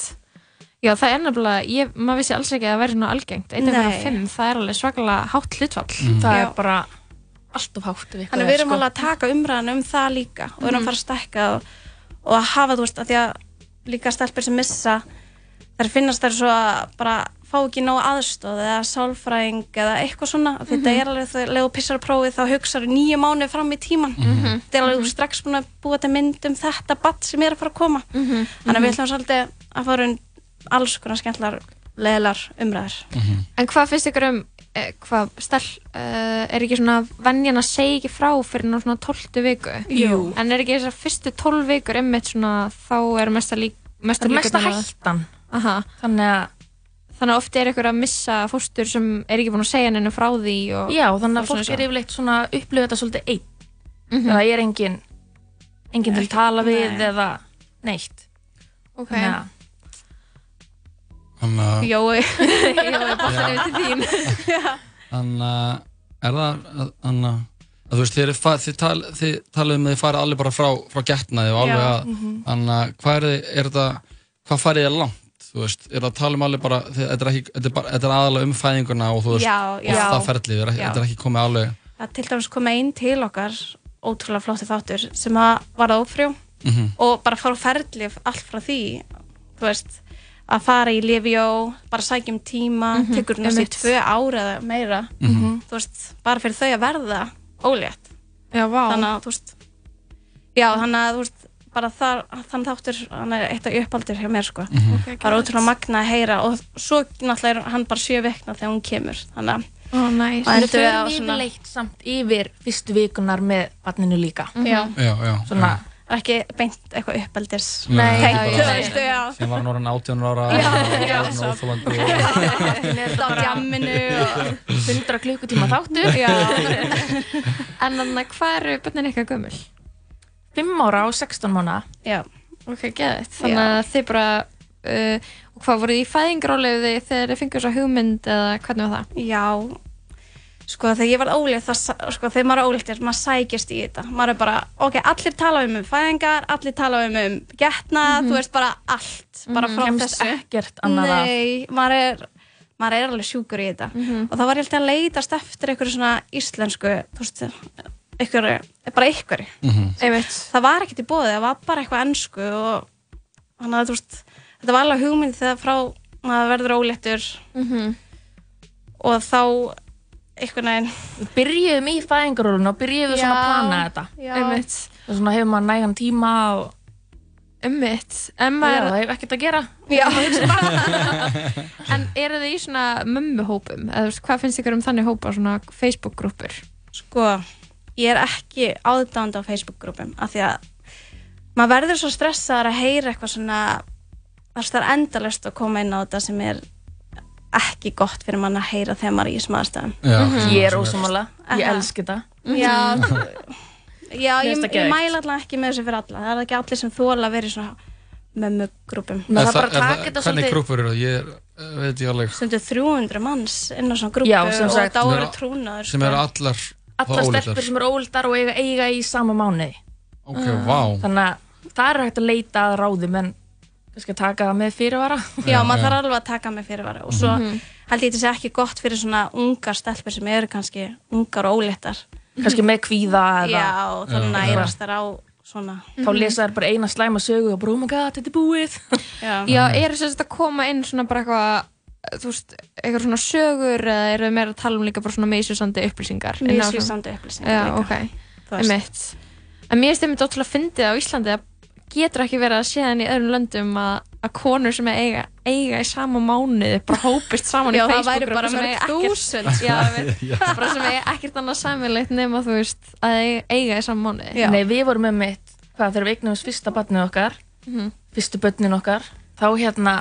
já það er nefnilega, ég, maður vissi alls ekki að það væri svona algengt, einn af hverjum fimm, það er alveg svakalega hátt hlutfall. það Já. er bara allt of hátt eitthvað Þannig við erum sko. alveg að taka umræðan um það líka og við erum að fara að stækka og, og að hafa, þú veist, að því að líka stelpur sem missa þær finnast þær svo að bara fá ekki nóg aðstóð eða sálfræðing eða eitthvað svona, mm þetta Mhm. er alveg þegar þú pissar prófið þá hugsaðu nýju mánuði fram í tíman Mhm. þetta er alveg þú strax búin að búa til mynd um þetta batt sem er að fara að koma Mhm. þannig að við ætlum svolítið að fara um alls konar skemmtlar leðilar umræður En hvað finnst ykkur um, hvað, stell, uh, er ekki svona venjan að segja ekki frá fyrir ná svona tóltu viku? Jú. En er ekki þessar fyrstu tólf vikur einmitt svona, þá er mesta lík, mesta er mesta að- hættan Aha. þannig að Þannig að oft er ykkur að missa fóstur sem er ekki búin að segja henni frá því og, Já, þannig að fólk svona er yfirleitt svona upplifa þetta svolítið einn Mhm. það er engin engin til að tala við nei. eða neitt Ok. Að- Þannig að Jói Jói, boltan yfir til þín Þannig að er það þannig að að þú veist, þið, fa- þið, tal, þið talið um að þið farið alveg bara frá, frá getnaði og alveg að mhm. þannig að hvað er, þið- er það hvað farið þið langt, þú veist, er það að tala um alveg bara, þetta, er ekki, þetta, er bara, þetta er aðalega um fæðinguna og þú veist, Já, og já. það er Já. þetta er ekki komið alveg það að til dæmis koma einn til okkar ótrúlega flótti þáttur sem að var ófrjó Mhm. og bara fara á ferli allt frá því þú veist að fara í Livjó, bara sækja um tíma Mhm, tekur næst í einmitt. tvö ára eða meira Mhm. þú veist, bara fyrir þau að verða ólétt Já, vá. þannig að þú veist já, þannig að þú veist bara þar, þannig þáttur, hann er eitt af uppaldir hjá mér sko, Mhm. Ok, bara geðveikt. ótrúlega magna að heyra og svo náttúrulega er hann bara sjö vikna þegar hún kemur þannig að Ó, næs. að Við endum við á förum svona yfirleitt samt yfir fyrstu vikunar með barninu líka. Já. Já, já. Svona, er ekki beint eitthvað uppeldis Nei, Sem var orðin 18 ára Já, já, orðin svo- óþolandi Þetta á djamminu og 100 klukkutíma þáttur. Já. En þannig, hvað eru börnin ykkar gömul? 5 ára og 16 mánu. Já. Ok, geðið. Þannig að þið bara, uh, og hvað voruð í fæðingarólefi þegar þið fengur þessa hugmynd eða hvernig var það? Já, sko þegar ég var ólétt, sko þegar maður er óléttir, maður sækist í þetta. Maður er bara, ok, allir tala um um fæðingar, allir tala um um getnað, Mhm. þú veist bara allt, bara Mhm. frá Kemst þessu. ekkert annað að. Nei, maður er, maður er alveg sjúkur í þetta. Mhm. Og þá var ég alltaf að leitast eftir einhverju svona íslensku, þú veist, einhverju, bara einhverju. Mhm. Einmitt. Það var ekkert í bóði, það var bara eitthvað ennsku og þannig að þú veist, þetta var alveg hugmynd þegar frá maður verður óléttur Mhm. og þá einhvern veginn Við byrjuðum í fæðingarólun og byrjuðum svona að Já, plana þetta. já. Einmitt. Og svona hefur maður nægan tíma og... Einmitt. En Já, maður... það hefur ekkert að gera. Já, En eru þið í svona mömmuhópum? Eða hvað finnst ykkur um þannig hópa, svona Facebook-grúpur? Sko, ég er ekki áðdánd á Facebook-grúpum af því að maður verður svo stressaður að heyra eitthvað svona það er endalist að koma inn á þetta sem er ekki gott fyrir mann að heyra þegar maður er í þessum aðstæðum Já, Ég er ósamála. Ég elski þetta. Já, já Mér ég, það ég geðveikt. mæla alltaf ekki með þessu fyrir alla það er ekki allir sem þóla að vera í svona mömmugrúpum Er það- er það- Hvernig grúpur eru það? Ég eh, veit ég alveg Stundu 300 manns inn á svona grúpu Já, sem sagt. og þá eru trúnaður sem eru allar Allar óléttar. stelpur sem eru óldar og eiga, eiga í sama mánuði. Ok, vá. Þannig að það er hægt að leita að ráðum en kannski að taka það með fyrirvara. Já, maður þarf alveg að taka með fyrirvara og svo Mhm. held ég þetta sé ekki gott fyrir svona ungar stelpur sem eru kannski ungar og óléttar Kannski með kvíða eða... Já, það nærast þær á svona Þá lesa þær bara eina slæma sögu og bara, oh my god, þetta er búið. Já, Já, eru þess að koma inn svona bara eitthvað, þú veist, eitthvað svona sögur eða eru þið meira að tala um líka bara svona misjúsandi upplýsingar? Misvísandi upplýsingar Já, líka, ok. þú veist. Einmitt. En mér finnst einmitt ótrúlega fyndið á Íslandi að getur ekki verið að sé þannig í öðrum löndum að, að konur sem eiga, eiga í sama mánuði bara hópist saman Já, í það Facebook væri bara mörg þúsund. Já, bara sem eiga ekkert annað samilegt nema þú veist að eiga, eiga í sama mánuði Nei, við vorum með mitt, hvað, þegar við eignumst fyrsta barnið okkar, Mhm. fyrstu börnin okkar, þá hérna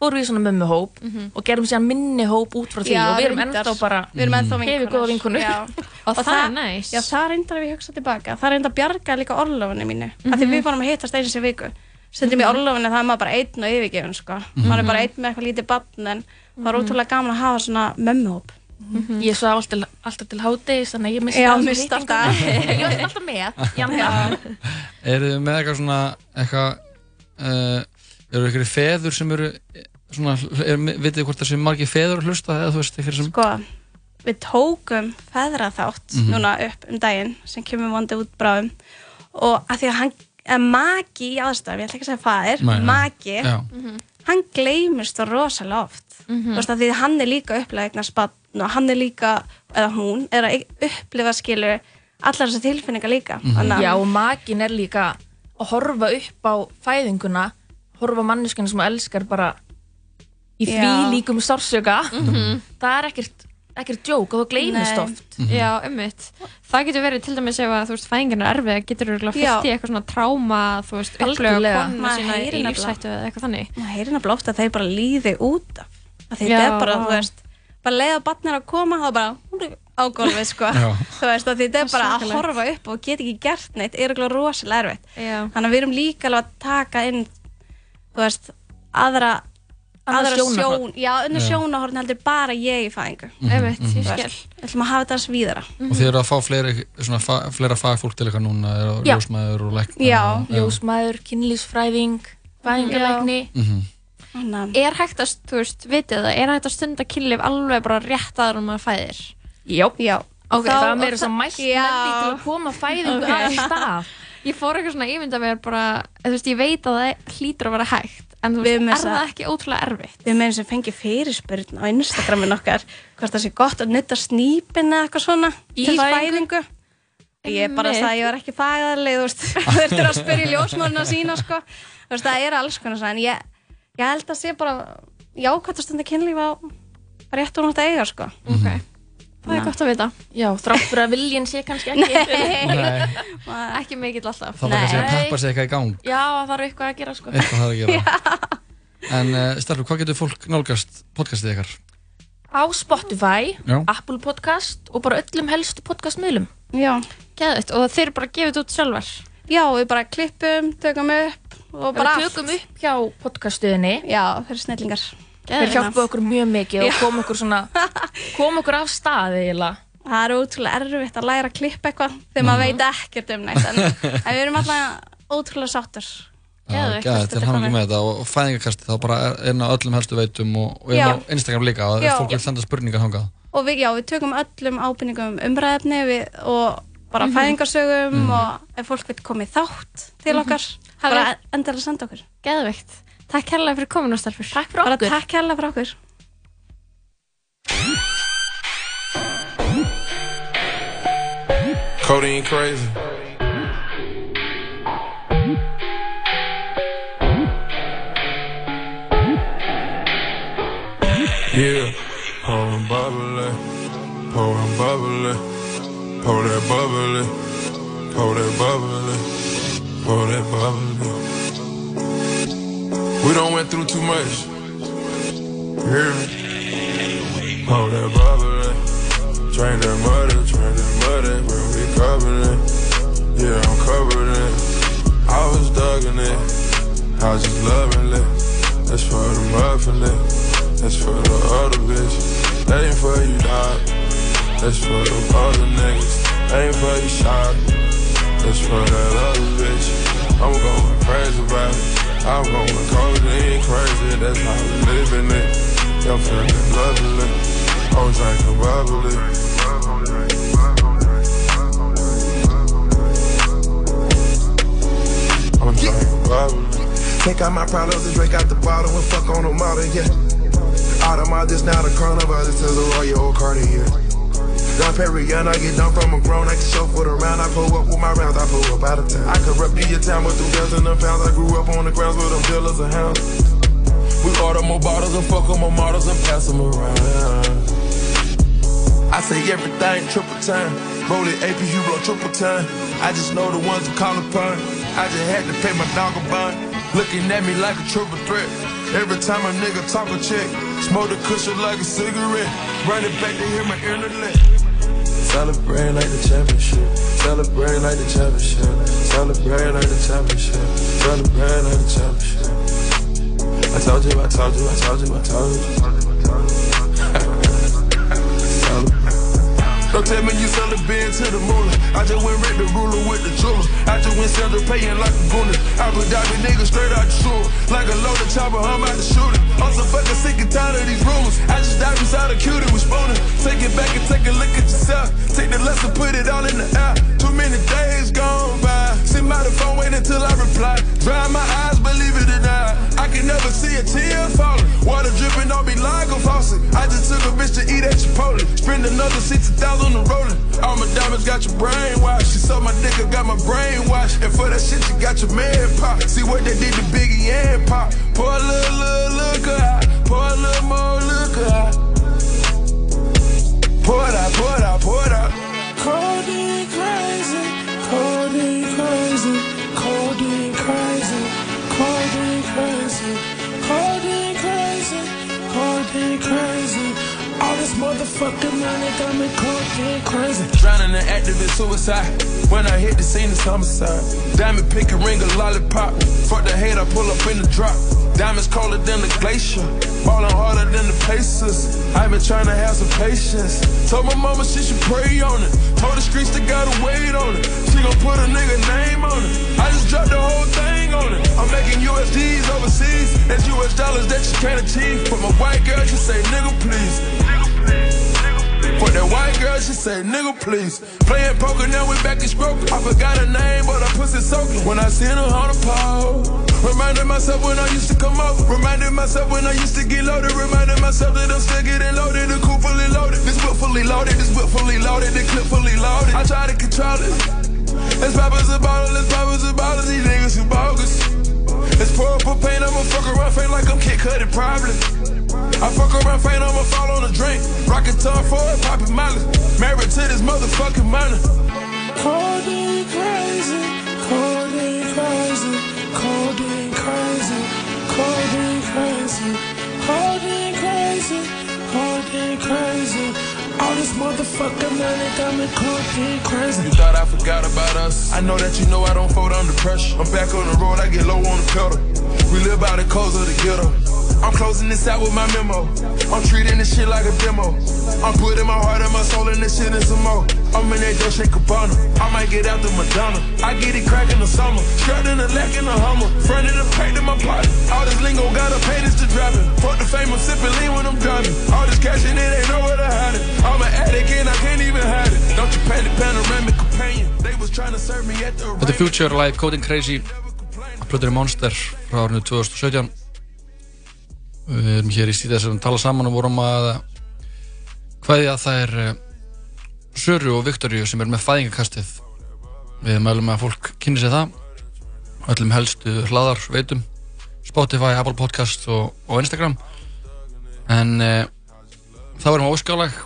vorum við í svona mömmuhóp Mhm. og gerum síðan minni hóp út frá því Já, og við erum ennþá bara Við erum ennþá hefur góða vinkunur Já. Og það er næs. Já, það reyndar ég hugsa tilbaka Það reyndar að bjarga líka orlofunni mínu mm Því við fórum að hittast einu sem viku Stundum í Mhm. orlofunni það er maður bara einn og yfirgefin sko. maður er bara einn með eitthvað lítið barn en það er Mhm. ótrúlega gaman að hafa svona mömmuhóp Ég svo alltaf, alltaf til hádegis þannig að ég misti alltaf. Ég var alltaf með. Eru þið með eitthvað svona eitthvað uh, eru ykkur feður sem eru eh, svona, er, vitið þið hvort það sem margir feður að hlusta eða þú veist ykkur sem Sko, við tókum feðraþátt Mhm. núna upp um daginn sem kemur vondi út bráðum og að því að hann að maki í aðstæðum, ég ætla ekki að segja Nei, nei. maki, Já. hann gleymist það rosalega oft Mhm. þú veist að því að hann er líka upplega eignar spann og hann er líka, eða hún er að upplifa skilu allar þessar tilfinningar líka að- Já, og makin er líka að horfa upp á fæðinguna, horfa manneskinu sem elskar bara í því Já. líkum sársöka. Mhm. Það er ekkert, ekkert djók og það gleymist Nei. oft. Já, ummitt. Það getur verið til dæmis ef að þú veist fæðingin er erfið, getur þú fyllt í eitthvað svona tráma, þú veist, konuna Maður sína í lífsættu eða eitthvað þannig. maður heyrir nefnilega ofta að þeir bara líði út af þetta er bara, þú veist bara leiða barnir að koma, þá bara á gólfið, sko þú veist, þetta er bara að horfa upp og geta ekki gert neitt er eitthvað rosalega erfitt þannig að við erum líka alveg að taka inn þú veist, aðra aðra sjón, já, önnur sjónahorn heldur bara ég í fæðingu Mhm, Einmitt, ég Þú skil. við ætlum að hafa þetta svíðara og þið eru að fá fleiri, svona, fa, fleira fagfólk til eitthvað núna er Já. ljósmaður og lækna Já, og- ljósmaður, kynlífsfræðing, fæðingalækni. Mhm. Er hægt að, þú veist, vitið það, er hægt að stunda kynlíf alveg bara rétt aður um að fæðir? Já. Já. Ok, það var meira svo mælt með því til að koma fæðingu Ok. af stað Ég fór eitthvað svona ímynda mér bara, þú veist, ég veit að það hlýtur að vera hægt, en þú veist, er það ekki ótrúlega erfitt? Við meðum sem fengi fyrirspurn á Instagramin okkar hvort það sé gott að nutta snípin eða eitthvað svona Í fæðingu? Ég bara Einmitt. sagði að ég var ekki fæðarleg, þú veist, þú þurftir að spyrja ljósmörna sína, sko. Þú veist, það er alls konar en ég, ég held að sé bara jákvæmt að stunda kynlíf á rétt og nátt að eiga, sko. Ok. Það er gott að vita. Já, þrátt fyrir að viljinn sé kannski ekki. Nei, ekki mikill alltaf. Það var kannski að peppa sig eitthvað í gang. Já, það þarf eitthvað að gera sko. Eitthvað þarf að gera. En uh, Starfi, hvað getur fólk nálgast podcastið ykkar? Á Spotify, Já. Apple Podcast og bara öllum helstu podcastmiðlum. Já. Geðvitt, og þeir bara gefið þetta út sjálfar? Já, við bara klippum, tökum upp og bara Við tökum upp hjá podcastuðinni Já, þeir eru snillingar Þeir hjálpa okkur mjög mikið og Já. kom okkur svona kom okkur af staði eiginlega Það er ótrúlega erfitt að læra að klippa eitthvað þegar maður veit ekkert um neitt en, en við erum alltaf ótrúlega sáttur Já, gæði, til hann ekki með þetta og fæðingarkasti þá bara er inn á öllum helstu veitum og, og inn á. Instagram líka og Já. ef fólk vil senda spurningar hangað og við, já, við tökum öllum ábyrningum um umræðefni við, og bara Mhm. fæðingarsögum Mhm. og ef fólk vil koma í þátt til Mhm. okkar Hafið- bara endilega senda okkur Geðvikt. Takk kærlega fyrir komin og starfur. Takk fyrir bara takk kærlega fyrir okkur Codeine crazy. Yeah, pouring bubbly, pouring bubbly, pour that bubbly, pour that bubbly, pour that bubbly. We don't went through too much. You hear? Pour that bubbly, drain that muddy, drain that muddy, when we covered it. Yeah, I'm covered in. I was dugging it, I was just loving it. That's for the muffin it. That's for the other bitch. That ain't for you, dog. That's for the other niggas. That ain't for you, shot. That's for that other bitch. I'm going crazy about it. I'm going codeine crazy. That's how we living it. Y'all feeling lovely. I'm drinking bubbly. I'm drinking bubbly. Take out my problems and drink out the bottle and fuck on the model, yeah. Out of my this now the coronavirus to the Royal Cartier. Don Perignon, I get done from a grown, I can show for the round. I pull up with my rounds, I pull up out of town. I rep your town with them dozen of pounds. I grew up on the grounds with them dealers and hounds. We order more bottles and fuck on more models and pass them around. I say everything triple time. Roll it AP, you roll triple time. I just know the ones to call upon. I just had to pay my dog a bond. Looking at me like a triple threat. Every time a nigga talk a check, smoke the cushion like a cigarette. Run it back to hear my internet. Celebrate like the championship. Celebrate like the championship. Celebrate like the championship. Celebrate like the championship. I told you, I told you, I told you, I told you. Don't tell me you sell the bed to the moolah. I just went red the ruler with the jeweler. I just went sell the paying like a gooner. I put Dobby niggas straight out the sewer. Like a loaded chopper, I'm out the shooter. I'm so fucking sick and tired of these rumors. I just dive inside a cutie with spooner. Take it back and take a look at yourself. Take the lesson, put it all in the air. Too many days gone by. Sit by the phone, wait until I reply. Dry my eyes, believe it or not. I can never see a tear falling. Water dripping on me like a faucet. I just took a bitch to eat at Chipotle. Spend another 60,000 on rolling. All my diamonds got your brain washed. She saw my dick, I got my brain washed. And for that shit, you got your man pop. See what they did to Biggie and Pop. Pour a little, little, look hot. Pour a little more, look hot. Pour it out, pour it out, pour it out. Codeine crazy, codeine crazy, codeine crazy, codeine crazy, codeine crazy, codeine crazy. All this motherfucking money got me codeine crazy. Drowning in activist suicide. When I hit the scene, it's homicide. Diamond pick a ring, a lollipop. Fuck the hate, I pull up in the drop. Diamonds colder than the glacier. Ballin' harder than Pacers. i been trying to have some patience. Told my mama she should pray on it. Told the streets they gotta wait on it. She gon' put a nigga name on it. I just dropped the whole thing on it. I'm making USDs overseas. That's US dollars that you can't achieve. But my white girl just say nigga please. For that white girl, she say, nigga, please. Playing poker, now we back in stroke. I forgot her name, but her pussy soaking. When I seen her on the pole. Reminded myself when I used to come over. Reminded myself when I used to get loaded. Reminded myself that I'm still getting loaded. The coupe fully loaded. This whip fully loaded. This whip fully loaded. The clip fully loaded. I try to control it. It's poppers and bottles. It's poppers and bottles. These niggas some bogus. It's pour up a paint. I'ma fuck around, faint like I'm Kid Cudi, probably. I fuck around, faint. I'ma fall on a drink. Rockin' tongue for it, poppin' molly. Married to this motherfucking money. Codeine crazy, codeine crazy, codeine crazy, codeine crazy, codeine crazy, codeine crazy. All this motherfucking money got me codeine crazy. You thought I forgot about us? I know that you know I don't fold under pressure. I'm back on the road, I get low on the pedal. We live by the codes of the ghetto. I'm closing this out with my memo. I'm treating this shit like a demo. I'm putting my heart and my soul in this shit and some more. I'm in that Dolce Gabbana. I might get out the Madonna. I get it crack in the summer. Skirt in the lack in the Hummer. Front of the paint in my pocket. All this lingo gotta pay this to driving. Fuck the fame, I'm sipping lean when I'm driving. All this cash in it ain't nowhere to hide it. I'm an addict and I can't even hide it. Don't you pay the panoramic companion? They was trying to serve me at the Þetta er Future Live Coding Crazy Plutur Monster frá árinu 2017 Við erum hér í stíð þess að við tala saman og vorum að hvaðja það er Söru og Viktoríu sem er með fæðingakastið Við mælum að fólk kynni sér það öllum helstu hlaðar veitum Spotify, Apple Podcast og, og Instagram en e, þá erum við óskálag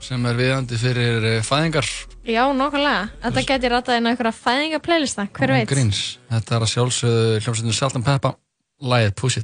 sem er viðandi fyrir e, fæðingar Já, nokkulega. Þetta geti ratað inn á einhverja fæðinga playlista, hver veit? Gríns. Þetta er að sjálfsögðu hljómsveitinu Salt and Peppa Læðið Push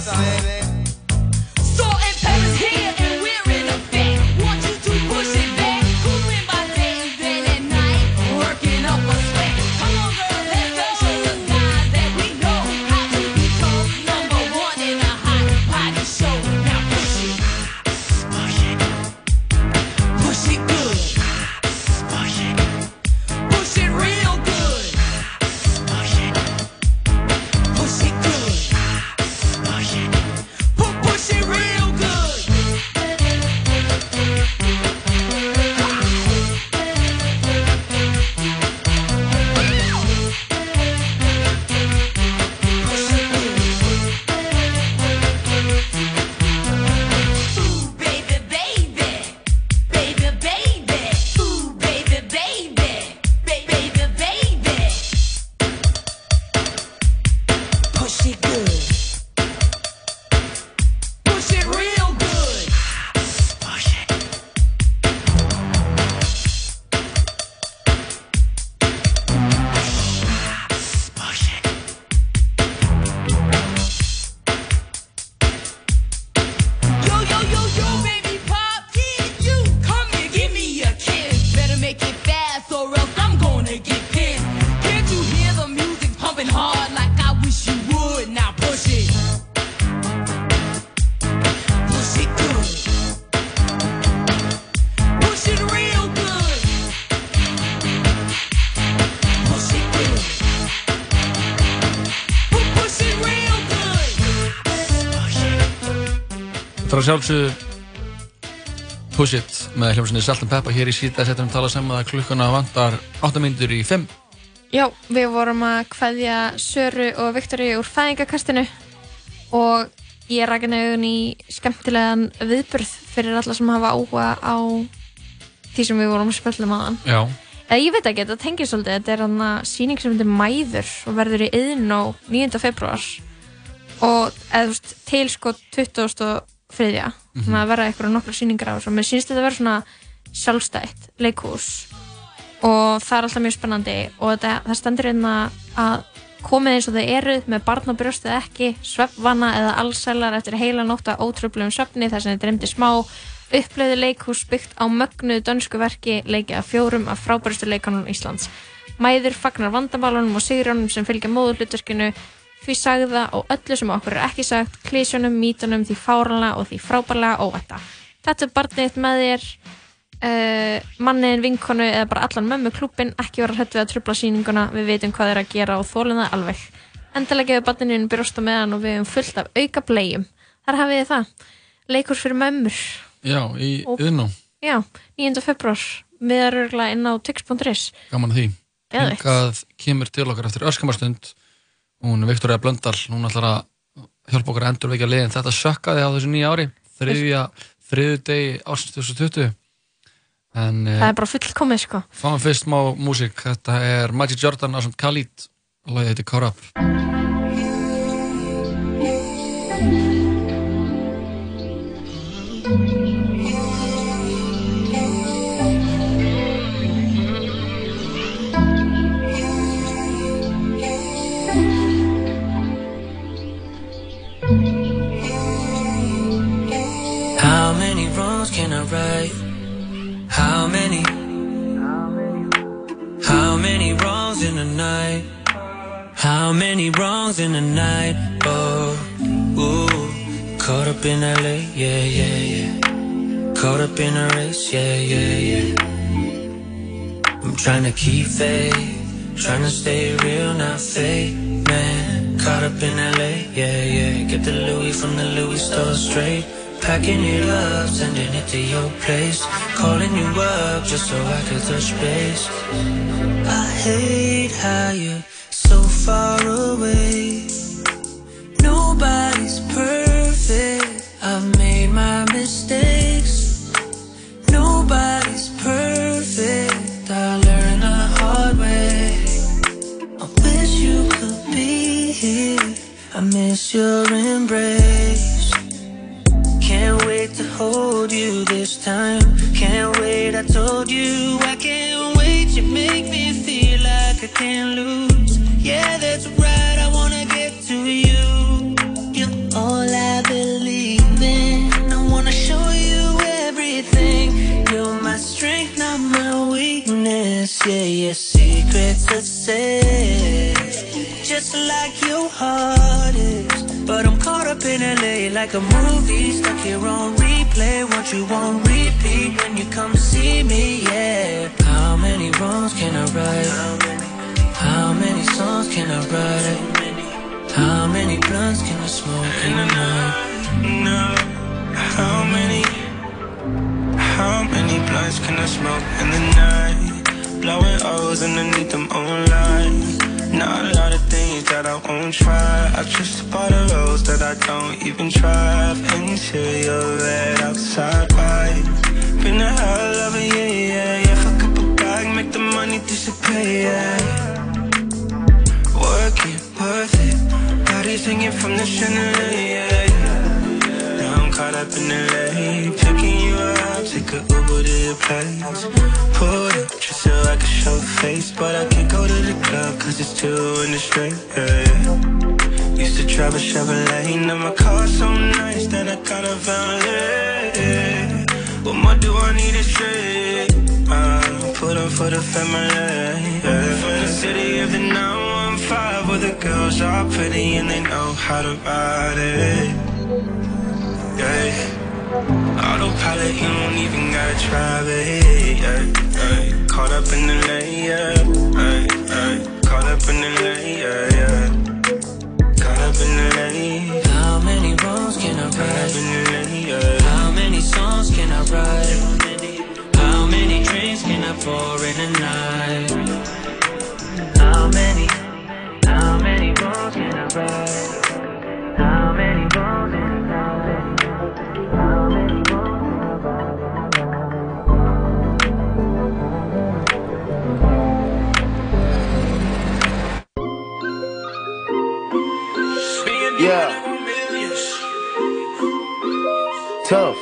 sabe að sjálfsögðu Push It með hljómsinni Salt and Pepper hér í síta setjum tala saman að klukkuna vantar 8 myndur í 5 Já, við vorum að kveðja Söru og Viktori úr fæðingakastinu og ég er rækina augun í skemmtilegan viðburð fyrir alla sem hafa áhuga á því sem við vorum að spöllum á hann. Já, Eða ég veit ekki, þetta tengir svolítið, þetta er hann að síning sem heitir Mæður og verður í yðn á 9. februar og eða þú veist, til sko 23. Mhm. þannig að verða eitthvað nokkra síningar á þessu mér sýnst þetta að vera svona sjálfstætt leikhús og það er alltaf mjög spennandi og þetta, það stendur einna að komið eins og þau eruð með barn á brjóstið ekki, svefnvana eða allsælar eftir heila nótt að ótröflum svefni þar sem þið dreymdi smá uppleiði leikhús byggt á mögnuðu dönsku verki leikið af fjórum af frábærustu leikanum Íslands. Mæður fagnar vandamálunum og sigrjónum sem fylgja móðurhlutverkinu því sagða og öllu sem okkur er ekki sagt, klísjónum, mítunum, því fáranlega og því frábærlega óvætta. Þetta er barnið með þér, uh, manniðin, vinkonu eða bara allan mömmu klúbin, ekki vera hrætt við að trubla sýninguna, við veitum hvað er að gera og þólum það alveg. Endilega gefur barninu brjóst á meðan og við hefum fullt af auka blegjum. Þar hafið þið það. Leikurs fyrir mömmur. já, í Og- yðnú Já, 9. februar. Örgulega inn á tix.is. Gaman því. Hingað kemur til okkar eftir öskamarstund Hún Viktoria Blöndal. Hún ætlar að hjálpa okkur að endurvekja liðin. Þetta sökkaði á þessu nýja ári þriðu degi ársins 2020 En Það er bara fullkomið sko. fáum fyrst smá músík. Þetta er Magic Jordan á samt Khalid. Og lagið heitir Caught right? How many? How many wrongs in a night? How many wrongs in a night? Oh, ooh, caught up in LA, yeah, yeah, yeah. Caught up in a race, yeah, yeah, yeah. I'm trying to keep faith, trying to stay real, not fake, man. Caught up in LA, yeah, yeah. Get the Louis from the Louis store straight. Packing it up, sending it to your place. Calling you up just so I could touch base. I hate how you're so far away. Nobody's perfect. I've made my mistakes. Nobody's perfect. I learned the hard way. I wish you could be here. I miss your embrace. Time. Can't wait, I told you I can't wait. You make me feel like I can't lose. Yeah, that's right, I wanna get to you. You're all I believe in. I wanna show you everything. You're my strength, not my weakness. Yeah, your secrets are safe. Just like your heart is. But I'm caught up in LA like a movie, stuck here on replay. Want you on repeat when you come see me, yeah. How many wrongs can I write? How many songs can I write? How many blunts can I smoke in the night? No, how many, how many blunts can I smoke in the night? Blowing O's underneath them online. Not a lot of things that I won't try. I just bought a rose that I don't even try. Interior red outside white. Been a hell of a year, yeah, yeah. Fuck up a bag, make the money disappear, yeah. Work it, worth it. Bodies hanging from the chandelier, yeah. Up in the lane, picking you up, take a Uber to your place. Pull up just so I can show face, but I can't go to the club cause it's two in the straight. Yeah. Used to drive a Chevrolet, now my car's so nice that I kind of valet. What more do I need to say? Uh, put on for the family. Yeah. From the city of the 915 where the girls are pretty and they know how to ride it yeah. Autopilot, you don't even gotta try, babe, yeah, yeah. Caught up in the yeah, yeah. Caught up in the yeah. Caught up in the. How many wrongs can I write? How many songs can I write? How many drinks can I pour in a night? How many, how many wrongs can I write? How many wrongs can I write? Tough.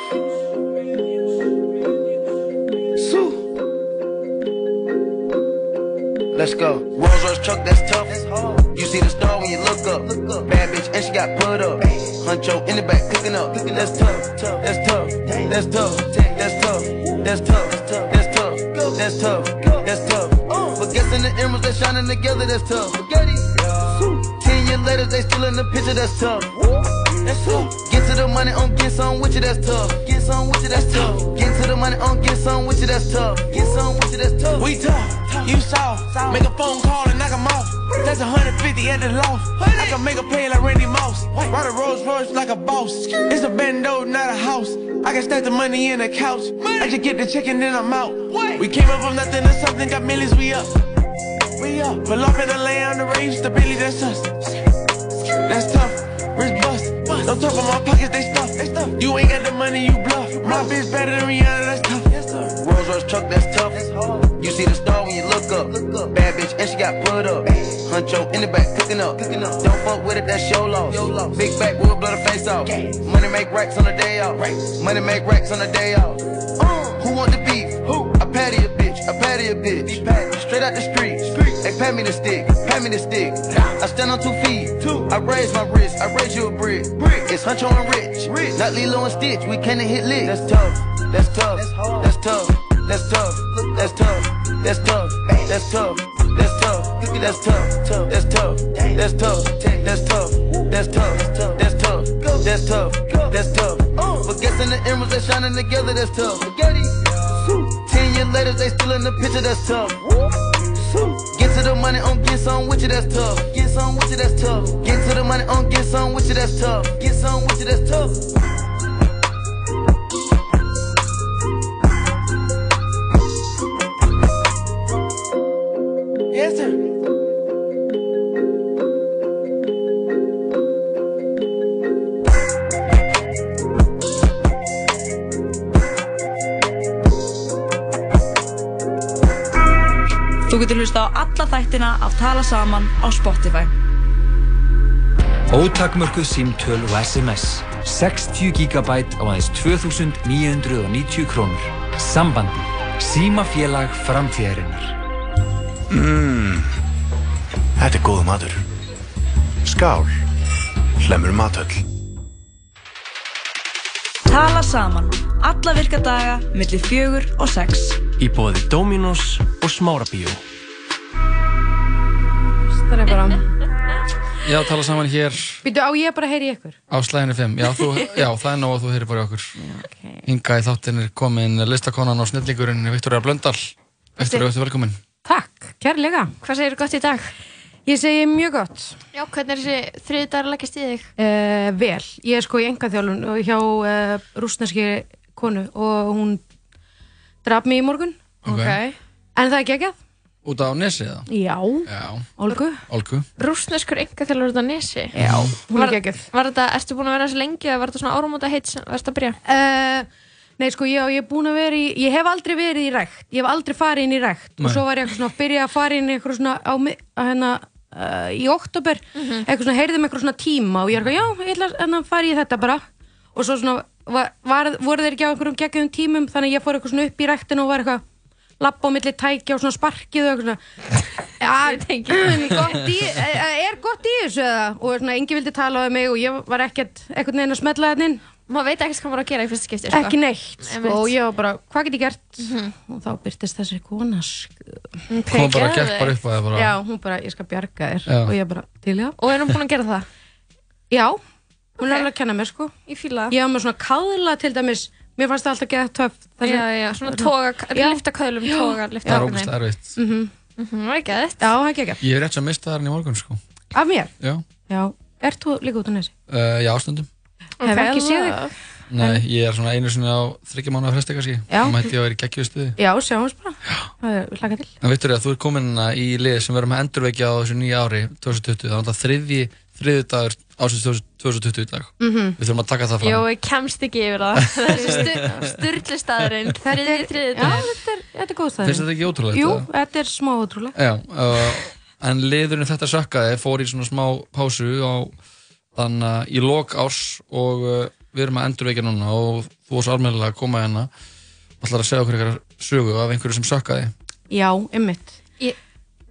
Sue. Let's go. Rolls Royce truck, that's tough. You see the star when you look up. Bad bitch, and she got put up. Huncho in the back, cooking up. That's tough. That's tough. That's tough. That's tough. That's tough. That's tough. That's tough. That's tough. But guessing the emeralds, they shining together, that's tough. Ten years later, they still in the picture, that's tough. That's tough. Get to the money on get some with you, that's tough. Get some with you, that's tough. Get to the money on get some with you, that's tough. Get some with you, that's tough. We tough, you saw. Make a phone call and knock 'em off. That's 150 at the loft. I can make a pay like Randy Moss. Ride a Rolls Royce like a boss. It's a bando, not a house. I can stack the money in the couch. I just get the check and then I'm out. We came up from nothing to something, got millions, we up. We up. Pull off in the lay on the range, the Billy, that's us. That's tough. Wrist bust. Don't talk about my pockets, they stuff. You ain't got the money, you bluff. My bitch better than Rihanna, that's tough. Rolls Royce truck, that's tough. You see the star when you look up. Bad bitch, and she got put up. Huncho in the back, cooking up. Don't fuck with it, that's your loss. Big back, will blow the face off. Money make racks on the day off. Money make racks on the day off. Uh. Who want the beef? Who? I patty a bitch, I patty a bitch. Straight out the street. They pat me the stick, pat me the stick. I stand on two feet, two. I raise my wrist, I raise you a brick. brick. It's Huncho and Rich, Rich. not Lilo and Stitch. We can't hit lick. That's tough, that's tough, that's tough, that's tough, that's tough, that's tough, that's tough, that's tough. That's tough, that's tough, that's tough, that's tough, that's tough, that's tough, that's tough, that's tough. But guessing the emeralds that shining together, that's tough. Spaghetti. Ten years later, they still in the picture, that's tough. Woo to the money on get some with you, that's tough. Get some with you, that's tough. Get to the money on get some with you, that's tough. Get some with you, that's tough. Alla þættina af Tala Saman á Spotify. Ótakmörkuð símtöl og SMS 60 GB á aðeins 2990 krónur Sambandi Símafélag framtíðarinnar Mmm, þetta er góð matur. Skál, hlemur matöll. Tala Saman. Alla virka daga, millir fjögur og sex. Í bóði Dominos og Smárabíó. Er bara Já, tala saman hér Býtu á ég bara að heyri ykkur á slæðinu 5. Já, þú, já, það er nóg að þú heyrir bara okkur. Hinga í þáttin er komin listakonan og snillingurinn Viktoria Blöndal. Viktoria, þú velkomin. Takk, kærlega Hvað segir gott í dag? Ég segi mjög gott Já, hvernig er þessi þriði dagar að leggja í þig? uh, Vel, ég er sko í engaþjálun hjá uh, rúsneski konu og hún draf mig í morgun Ok. En það er geggjað Út á nesi eða? Já, Já. Olgu Olgu. Rúsneskur enga þjálfur út á nesi Já, hún er var, geggjuð. Var þetta, ertu búin að vera þessu lengi eða var þetta svona áramóta heitt sem varst að byrja? Uh, nei, sko, ég, ég er búin að vera í Ég hef aldrei verið í rækt Ég hef aldrei farið inn í rækt Nei. Og svo var ég eitthvað svona að byrja að fara inn í eitthvað svona á, að hérna uh, í oktober eitthvað svona, heyrði með eitthvað svona tíma og ég er eitthvað, já, ég ætla að hérna, fara í þetta á lappa á milli tækja og svona sparkið og svona. Ja, gott í, eh, er gott í þessu eða? Og svona, engi vildi tala um mig og ég var ekkert eitthvað neina að smetla þetta inn. Maður veit ekkert hvað maður á að gera í fyrsta skipti sko. ekki neitt sko, og ég var bara, hvað get ég gert? Og þá byrtist þessi kona sko. Kom bara gekk bara upp að það bara. já, hún bara, ég skal bjarga þér. Já. og ég bara, til já og er hún búin að gera það? já, hún er alveg að kenna mér sko. Ég fíla ég var með svona kaðla til dæmis mér fannst það alltaf geða töff Já, já, svona toga- lyfta köðlum, toga, lyfta Það er ógust erfitt. Mhm. Það er ekki aðeitt Já, það er ekki ekki Ég er rétt sem mista það hérna í morgun, sko. Af mér? Já. Já, ert þú líka út á nesi? Uh, já, stundum. Hef ekki séð þig Nei, ég er svona einu sinni á þryggja mánu að fresti kannski Já. þá mætti ég að vera í geggjuðu stuði Já, sjáum við bara. Það er hlaka til. En þú er hérna í lið sem við erum að endurvekja á þessu nýja ári 2020, það er ásins 2020 í dag Mhm. Við þurfum að taka það fram Jó, ég kemst ekki yfir það Þessi sturgli staðurinn Þriði, þriði Já, þetta er, þetta er góð staður. Finnst þetta ekki ótrúlegt? Jú, eða? þetta er smá ótrúlegt. Já, uh, en liðurinn þetta sökkaði fór í svona smá pásu á þannig að í lok árs og uh, við erum að endurvekja núna og þú varst almennilega að koma hérna og ætlar að segja okkur eitthvað sögu af einhverju sem sökkaði Já, ymmit. Ég,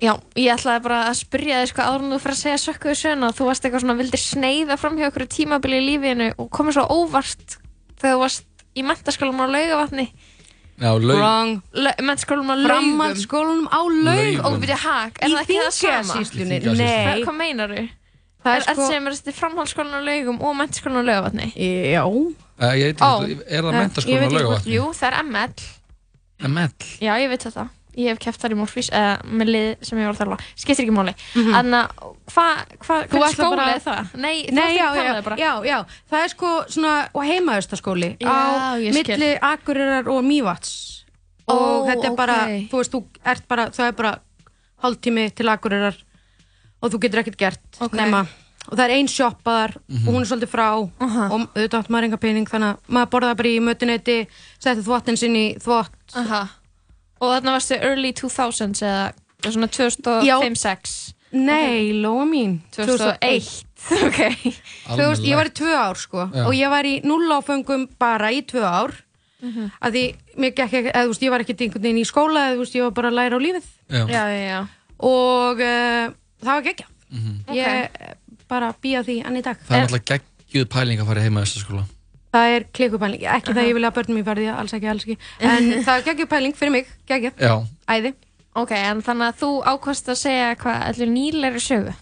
já, ég ætlaði bara að spyrja þig sko áður en þú fyrir að segja sökkuðu söguna þú varst eitthvað svona, vildir sneiða fram hjá okkur tímabili í lífinu og komið svo óvart þegar þú varst í mentaskólanum á laugavatni Já, laug Wrong. mentaskólanum á laugum Framhaldsskólanum á laugum. og byrja hak, er Í það ekki það sama? Í Þingeyjarsýslunni. nei. Hvað meinar þú? Það Er er þetta sko- sem er þetta framhaldsskólan á laugum og mentaskólan á laugavatni? Já. Uh, ég veit Ó. ekki, er það veit á laugavatni? Jú, það er ML ML Já, ég veit þetta. Ég hef keft þar í Morfís uh, með lið sem ég var að þarfa. Skiptir ekki máli. Þannig að hvað, hva, skóla bara- er það? Nei, Nei, já, já, tala það bara. já, já, það er sko svona og heimaðustaskóli Já, á milli Akureyrar og Mývats og Ó, þetta er bara, ókei. þú veist, þú ert bara, það er bara hálftími til Akureyrar og þú getur ekkert gert Ókei. nema og það er ein sjoppaðar Mhm. og hún er svolítið frá Aha. og auðvitað átt maður enga pening þannig að maður borðaði bara í mötuneyti setti þvottin sinn í þvott Aha. Og þarna varstu early 2000s eða svona Já. 2005-06? Nei, lóa mín 2001. ok. Þú veist, ég var í tvö ár sko Já. og ég var í núláföngum bara í tvö ár Mhm. að því mér gekk ekki, eða þú veist, ég var ekkert einhvern veginn í skóla eða þú veist, ég var bara að læra á lífið Já. Já, já, og uh, það var gekkja Mhm. ég okay. bara býja því enn í dag Það er náttúrulega geggjuð pæling að fara heima í þessu skóla það er klikkupæling, ekki það ég vilja að börnum mér verði alls ekki, alls ekki, en það er geggjupæling fyrir mig, geggja, Já, æði. Ok, en þannig að þú ákvast að segja hvað, allir nýleiri sögu?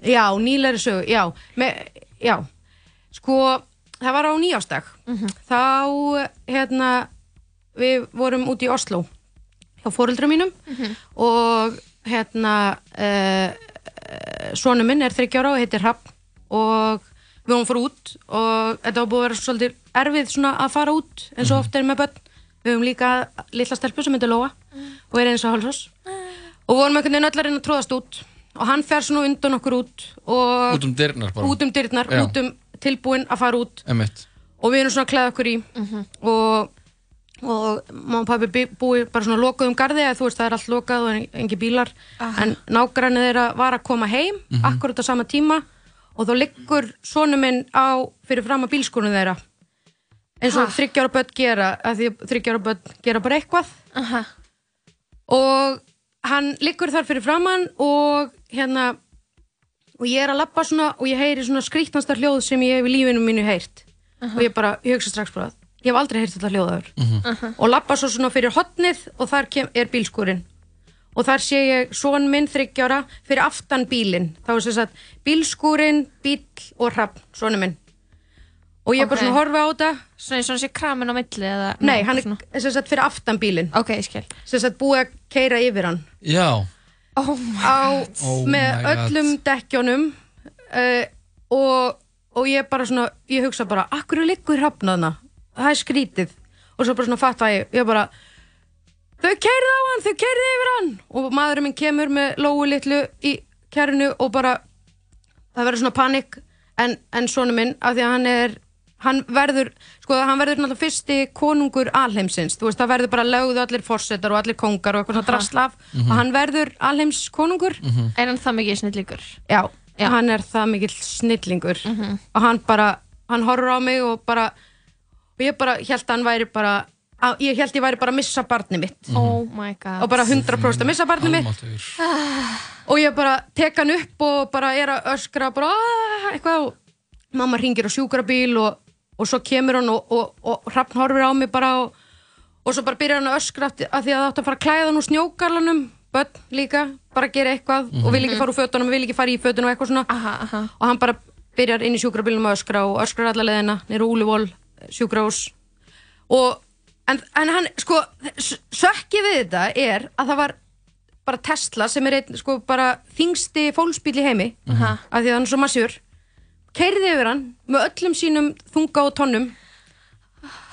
já, nýleiri sögu, já. Me, já, sko það var á nýjástag þá, hérna við vorum út í Oslo hjá fóreldrum mínum og hérna uh, sonu minn er 30 ára og heitir Rapp og við vorum fór út og þetta var búið að vera svolítið erfið svona að fara út eins og oft er með börn. Við höfum líka litla stelpu sem heitir Lóa og er eins og hálsás og vorum einhvern veginn öll að reyna að tróðast út og hann fer svona undan okkur út út um dyrnar bara. Út um dyrnar, Já. út um tilbúin að fara út. Emitt og við erum svona að klæða okkur í. Og, og mamma og pabbi bí- búi bara svona lokuð um garði eða þú veist það er allt lokað og en- engi bílar. Aha. en nágrannir þeirra var að koma heim Mhm. akkurat á sama tíma og þá liggur sonu minn á fyrir fram að bílskúrunum þeirra eins og þryggjára börn gera að því þryggjára börn gera bara eitthvað Aha. og hann liggur þar fyrir framann og hérna og ég er að lappa svona og ég heyri svona skrýtnasta hljóð sem ég hef í lífinu mínu heyrt Aha. og ég bara, ég hugsa strax bara ég hef aldrei heyrt þetta hljóðaður Aha. og lappa svo svona fyrir hotnið og þar kem, er bílskúrin og þar sé ég son minn þryggjára fyrir aftan bílinn. Þá er sem sagt bílskúrin, bíl og hrapp, sonu minn. Og ég er bara Ok. svona að horfa á þetta. Svona eins og hann sé kramin á milli eða nei, hann er sem sagt fyrir aftan bílinn. Ok, ég skil. Sem sagt búið að keira yfir hann. Já, oh my á, Oh með God. öllum dekkjónum uh, og, og ég bara svona ég hugsa bara, akkur liggur hafnaðna það er skrítið. Og svo bara svona fatta ég, ég bara þau keirði á hann, þau keirði yfir hann. Og maðurinn minn kemur með lóu litlu í kærinu og bara það verður svona panik. En, en svona minn, af því að hann er hann verður, sko hann verður náttúrulega fyrsti konungur alheimsins, þú veist það verður bara lögðu allir forsetar og allir kongar og eitthvað svona drastlaf Mhm. og hann verður alheims konungur Er hann það mikið snillíkur? já, hann er það mikill snillingur. Og hann bara, hann horfur á mig og bara og ég bara held að hann væri bara að, ég held ég væri bara að missa barni mitt. Oh my god. Og bara 100% að missa barni mitt. Og ég bara tek hann upp og bara er að öskra bara "Ah", eitthvað og mamma ringir á sjúkrabíl og, og svo kemur hann og, og, og Hrafn horfir á mig bara og, og svo bara byrjar hann að öskra af því að því að það átt að fara að klæða hann úr snjókarlanum. Börn líka, bara gera eitthvað. Og vil ekki fara úr fötunum, vil ekki fara í fötunum og eitthvað svona. Aha, aha. og hann bara byrjar inn í sjúkrabílum að öskra og öskrar alla leðina nýra úluvól, sjúkrahús. Og en, en hann, sko, sökkið við þetta er að það var bara Tesla sem er einn, sko, bara þingsti fólksbíl í heimi. Aha. af því að hann er svo massjur keirði yfir hann með öllum sínum þunga og tónnum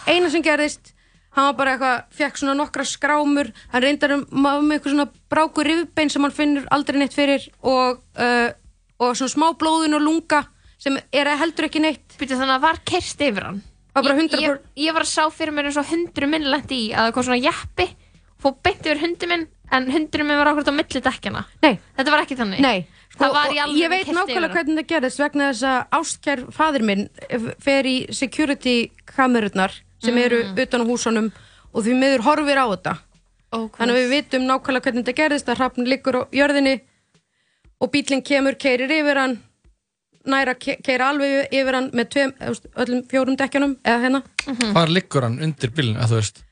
eina sem gerðist hann var bara eitthvað, fekk svona nokkra skrámur. Hann reyndar um með eitthvað svona bráku rifbein sem hann finnur aldrei neitt fyrir og, uh, og svona smá blóðin og lunga sem er heldur ekki neitt. Býtu, þannig að var kerst yfir hann var bara ég, 100% ég, ég var að sá fyrir mér eins og hundru minn lendi í að það kom svona jeppi fór beint yfir hundu minn en hundru minn var okkur á milli dekkjana Nei. Þetta var ekki þannig. Nei, sko, alveg ég veit nákvæmlega hvernig það gerðist vegna þess að ástkær fadir minn eh, fer í security kamerurnar sem eru Mm. utan á húsunum og því miður horfir á þetta. Oh, þannig að við vitum nákvæmlega hvernig þetta gerðist að hrafn liggur á jörðinni og bílinn kemur, keirir yfir hann næra keira alveg yfir hann með tveim, öllum fjórum dekkjunum eða hérna. Hvar liggur hann undir bílinu, að þú veist?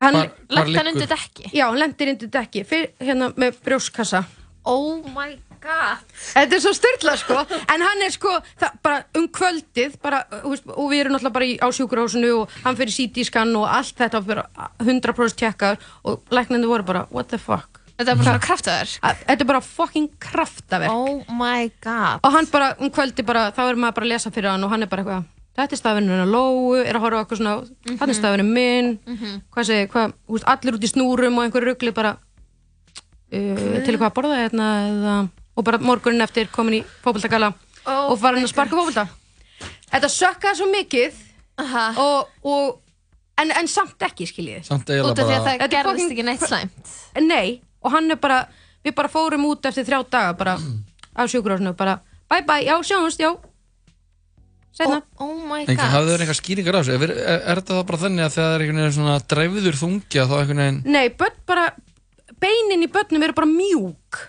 hann, Lenti hann undir dekki? Já, hann lendir undir dekki fyr, hérna með brjóskassa Oh my god. Þetta er svo styrla sko. En hann er sko, það, bara um kvöldið bara, veist, og við erum náttúrulega bara í, á sjúkurhásinu og hann fyrir CT-skann og allt þetta fyrir 100% tjekkar og læknandi voru bara, what the fuck Þetta er bara svona kraftaverk. Þetta er bara fucking kraftaverk. Oh my god. Og hann bara, um kvöldi bara, þá er maður bara að lesa fyrir hann og hann er bara eitthvað Þetta er stafinu hennar Lóu, er að horfa á eitthvað svona Mhm. Hann er stafinu minn Mhm. Hvað segir, hvað, þú veist, allir út í snúrum og einhver ruggli bara uh, Til hvað að borða hérna eða, Og bara morgunin eftir komin í fótboltagala Oh Og farin að sparka fótbolta. Þetta sökkaði svo mikið og, og, en, en samt ekki, skiljið Samt eiginlega bara- Þetta er gerðist fucking- ekki neitt slæmt. Nei, og hann er bara Við bara fórum út eftir þrjá daga bara á sjúkurásinu bara Bye bye, já, sjáumst, já. Seinna. Oh my Engi, hafðu þeir eitthvað skýringar á þessu? Er, er, er þetta þá bara þannig að það er einhvern veginn svona dræfður þungi að þá einhvern veginn Nei, börn bara Beinin í börnum eru bara mjúk.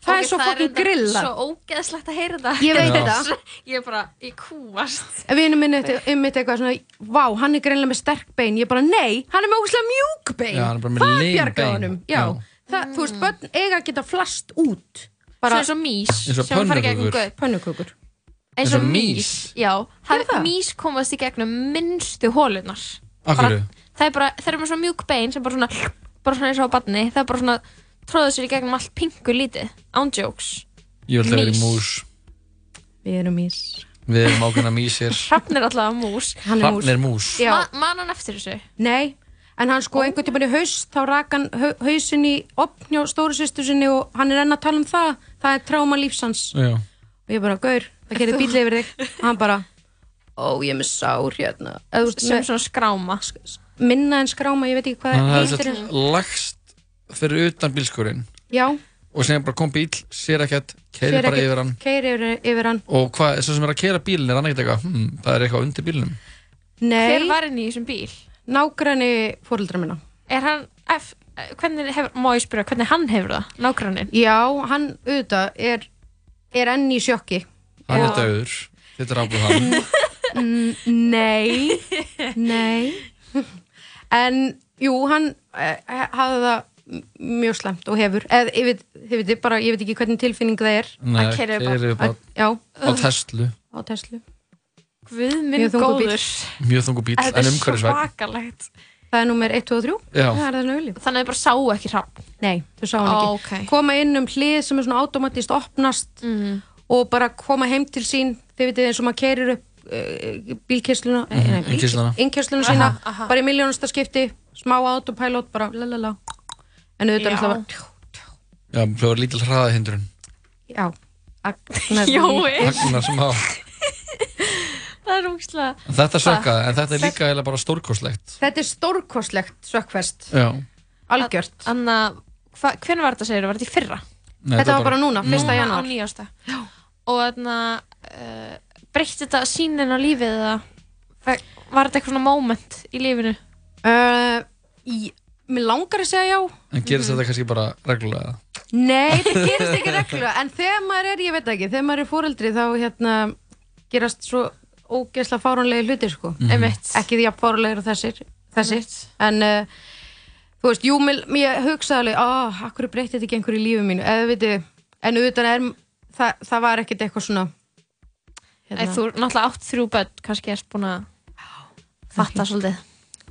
Það Ok, er svo fucking reyndar grilla Svo ógeðslegt að heyra þetta. Ég veit þetta. Ég er bara, ég kúast. Vinur minn er einmitt eitthvað svona Vá, hann er greinlega með sterk bein. Ég bara, nei, hann er með óslega mjúk bein. Já, hann er bara með Það bjargaði bein. Það, þú veist, börn eiga að geta flast út Svo eins og mís Eins og sem fara gegnum pönnukökur. gaup. Pönnukökur Eins og mís. Já, mís komast í gegnum minnstu hólunar hverju? Það er bara, þeir eru með svona mjúk bein sem bara svona, bara svona eins og á badni Það er bara svona, tróðu sér í gegnum allt pingu lítið Án jokes Ég vil það vera í Mís. mús Við erum mís Við erum ákveðna mísir Hrafn er allavega mús Hann er mús. Hrafn er mús Já. Ma, Man hann eftir þessu? Nei, en hann sko einhvern tímann í haust þá rak hann hau- hausinn í opn hjá stóru sýstu sinni og hann er enn að tala um það. Það er tráma lífsans Já. og ég bara, gaur, það gerir bíl yfir þig. Og hann bara, ó ég er með sár hérna. Veist, Sem með- svona skráma. Minna en skráma, ég veit ekki hvað Hann það hefði heitir lagst fyrir utan bílskurinn já, og sem bara kom bíl, sér ekkert keiri sér bara ekki- yfir hann. keyrir yfir, yfir hann. Og hvað, svo sem er að keira bílinn er hann ekkert eitthvað hm, það er eitthvað undir Nei, Hver var inn í þessum bíl? Nágræni fóreldra minna. Er hann, ef, hvernig hefur, má ég spyrja, hvernig hann hefur það? Nágrannin? já, hann auðvitað er, er enn í sjokki. Hann er döður, þetta er ábúð hann. Nei Nei. En jú, hann eh, hafði það mjög slemt og hefur. Eða ég veit, ég veit, bara, ég veit ekki hvernig tilfinning það er. Nei, Að keyra upp á- á- á Tesla Guð minn góður. Mjög þungu bíl, Þetta en er svo umhverfisvæg Það er nummer 1, 2 og 3 Já. Það er Þannig að þið bara sáu ekki hrapp Nei, þau sá hann ekki. ok. Koma inn um hlið sem er svona automatist opnast Mhm. og bara koma heim til sín þið veitir eins og maður keirir upp uh, bílkessluna Mhm, innkeysluna. innkessluna sína Aha, aha. bara í miljónasta skipti smá autopilot bara lalala en auðvitað er alltaf já, það var lítil hraða hindrun Já. Agnar Jói. Agnar sem á Það er úkslega þetta sökkaði, en þetta er líka eiginlega bara stórkoslegt Þetta er stórkostlegt sökkfest. Já, Algjört. Anna, hvernig var þetta segir Var þetta í fyrra? Nei, Þetta var bara núna, 1. Núna. janúar. Á nýjásta Og þarna uh, breytti þetta sínin á lífið eða var þetta eitthvað svona moment í lífinu? uh, í, Mér langar að segja já. En gerist þetta kannski bara reglulega? Nei, þetta gerist ekki reglulega en þegar maður er, ég veit ekki, þegar maður er fóreldri þá hérna gerast svo ógeðslega fáránlega hlutir sko Mhm. Einmitt. ekki því að fáránlega eru þessir, þessir. en uh, þú veist, jú, mér, mér hugsaði alveg, ah, akkur breytti þetta ekki einhverju í lífi mínu, eða veitu en auðvitað er, það, það var ekkert eitthvað svona Hérna. Þú er náttúrulega átt þrjú börn, kannski erst búin að fatta svolítið.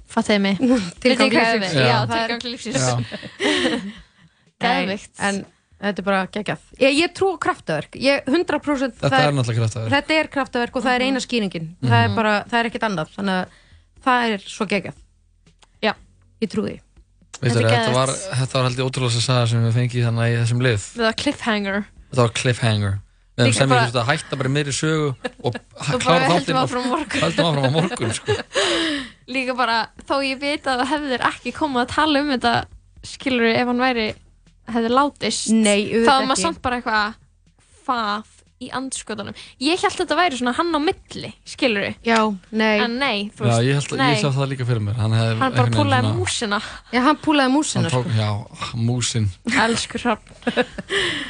Fattiði mig. Tilgang Vitið hvað lífsins. við- Já, Já, það er- tilgang lífsins. Geðvikt. en þetta er bara geggjað. Ég, ég trú kraftaverk, ég 100% Þetta það er náttúrulega kraftaverk. þetta er kraftaverk og það er eina skýringin. Það er bara, það er ekkert annað. Þannig að það er svo geggjað. Já Ég trúi því. Þetta þetta, var, þetta var held ég ótrúlega saga sem við fengið þannig í þessum lið. Við það cliffhanger. Þetta var cliffhanger. Við hefum sem ég að hætta bara meiri sögu og klára þáttinn og-. Höldum áfram á morgun sko. Líka bara, þó ég veit að það hefðir ekki komið að tala um þetta skilur ef hann væri hefði látist Nei, þá er maður samt bara eitthvað hvað í andskotanum ég held að þetta væri svona hann á milli skilur Já, nei. En nei, þú Já, veist ég, held, að- nei. ég sá það líka fyrir mér. Hann, hef, Hann bara púlaði músina. Já, hann púlaði músina hann tók, Já, músin. Elsku hrapp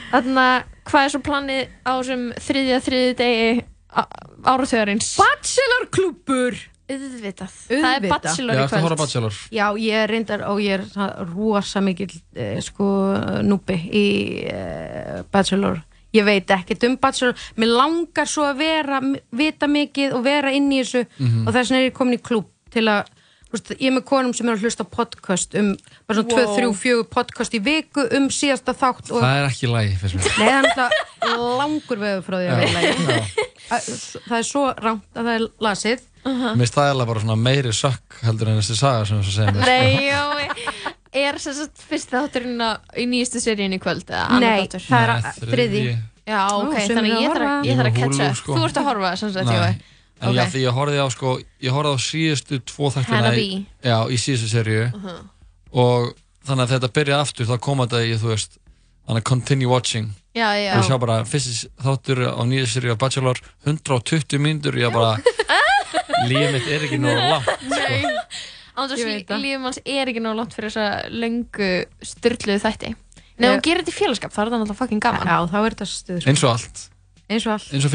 Þannig að hvað er svo planið á þessum þriðja þriðja degi áratöðarins? Bachelor klúpur Auðvitað. Það er bachelor Já, í eftir að horfa á kvöld Bachelor? Já, ég er reyndar og ég er það rosa mikill eh, sko núpi í eh, Bachelor. Ég veit ekkert um Bachelor. Mér langar svo að vera vita mikið og vera inn í þessu. Mhm. og þess vegna er ég komin í klúb til að veist, ég er með konum sem er að hlusta á podcast um bara svona 2, Wow. 3, 4 podcast í viku um síðasta þátt og Það er ekki lægi fyrst mér Nei, það er náttúrulega langur veður frá því að vera lægi. Það er svo rangt að það er lasið. Mér finnst það eiginlega bara svona meiri sökk heldur en þessi saga sem þú segir mér sko. Nei, já, er sem sagt fyrst þátturinn í nýjastu seríun í kvöld Nei, þáttur? það er að- þriðji. þriðji. Já, ok, sumir þannig að ég þarf að, ég að Ég Hulu, upp. sko. Þú ert að horfa sem sagt, Nei. Jói En já, því ég horfði á sko Ég horfði á síðustu tvo þættina í-. Já, í síðustu seríu Uh-huh. Og þannig að þetta byrjaði aftur þá kom þetta í, þú veist Þannig að continue watching Já, já. Ég sjá bara fyrst þáttur á nýja seríu af Bachelor 120 mínútur Ég bara Lífið mitt er ekki nóg langt Nei Ándur það. lífum hans er ekki nóg langt fyrir þessa löngu styrluðu þætti Nei, hún gerir þetta í félagskap, þá er þetta náttúrulega fucking gaman Já, þá er þetta stuð. Eins og allt Eins og allt. Eins og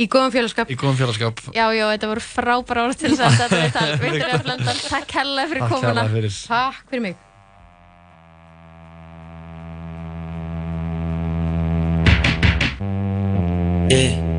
Í góðum félagskap. Í góðum félagskap Já, já, þetta voru frábæra orð til þess að þetta er það Viktor Eflendal, takk hella fyrir Takk komuna hérlega fyrir Takk fyrir mig. Yeah.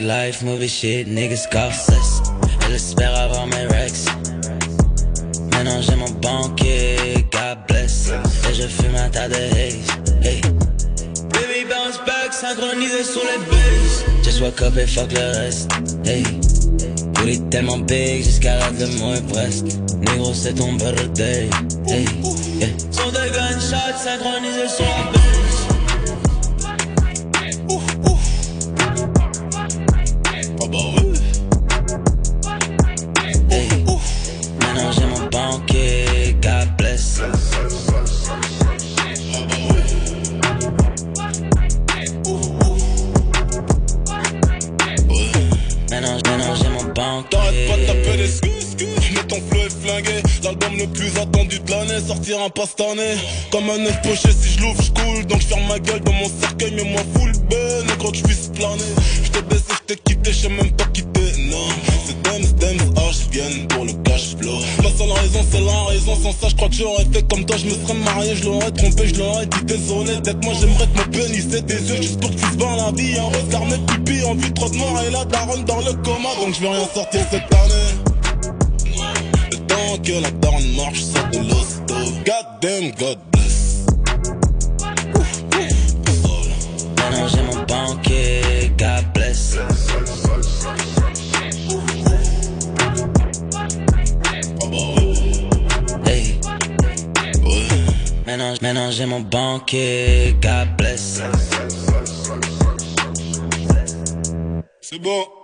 Life, movie shit, niggas Scorsese. Elle espère avoir mes rex. Maintenant j'ai mon banquier, God bless. Et je fume un tas de haze. Hey. Baby bounce back, synchronisé sur les bases. Just woke up et fuck le reste. Hey. Booty tellement big jusqu'à la de moi presque. Négro, c'est ton birthday. Hey. Yeah. Son de gunshots synchronisés sur la base. L'album le plus attendu de l'année sortira pas cette année. Comme un œuf poché, si je l'ouvre, je. Donc je ferme ma gueule dans mon cercueil, mais moi full ben. Et quand je puisse planer, je t'ai baissé, je t'ai quitté, je même pas quitter. Non, c'est Dems, Dems, H viennent pour le cash flow. La seule raison, c'est la raison. Sans ça, je crois que j'aurais fait comme toi. Je me serais marié, je l'aurais trompé, je l'aurais dit désolé. Peut-être moi, j'aimerais que mon pénis des yeux juste pour que tu se la vie. Un regard, mes pupilles en vue trop de mort et la daronne dans le coma. Donc je vais rien sortir cette année. Que la daronne marche, sort de l'hosto. God damn, God bless. J'ai mon banquier, God bless. Hey. Maintenant, maintenant j'ai mon banquier, God bless. C'est bon.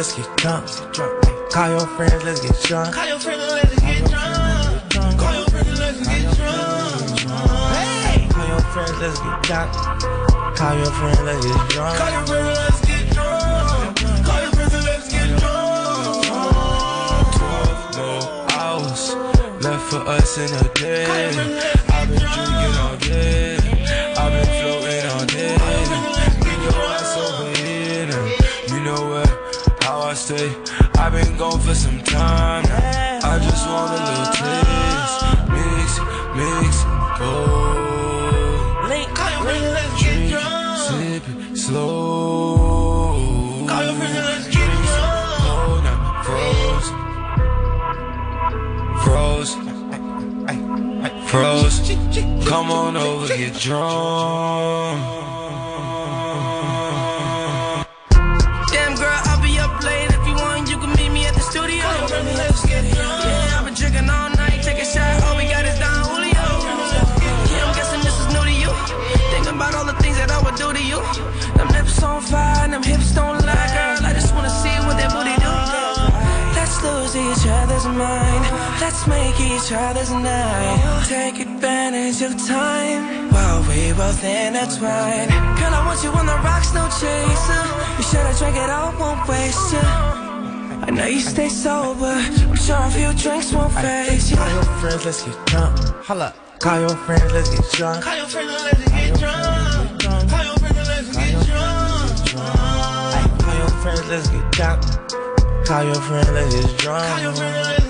Let's get drunk. Call your friends, let's get drunk. Call your friend and let's get drunk. Call your friend and let's get drunk. Hey! Call your friends, let's get drunk. Call your friends, let's get drunk. Call your friend and let's get drunk. Call your friends let's get drunk. Twelve more hours left for us in a day. I've been drinking all day. Gone for some time. now. I just want a little taste. Mix, mix, go. Link, call your friend and let's get drunk. Sip it slow. Call your friend and let's get drunk. Oh, now froze. Froze. Froze. Come on over, get drunk. Let's make each other's night. Take advantage of time while we both intertwine. Girl, I want you on the rocks, no chaser. You should've drank it all, won't waste you. I know you stay sober. I'm sure a few drinks won't phase you. Call your friends, let's get drunk. Holla. Call your friends, let's get drunk. Call your friend and let's get drunk. Call your friend let's get drunk. Call your friends, let's get drunk. Call your friends, let's get drunk. Call your friend let's get drunk.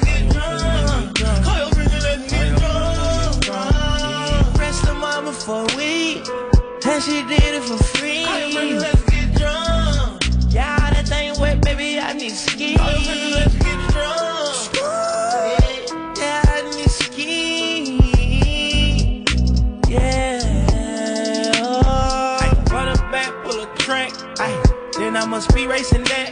For a week, and she did it for free. Call your friend let's get drunk. Yeah, that thing wet, baby, I need ski. Call your friend let's get drunk. Yeah, I need ski. Yeah. Oh. Run a back, pull a track. Ay, then I must be racing that.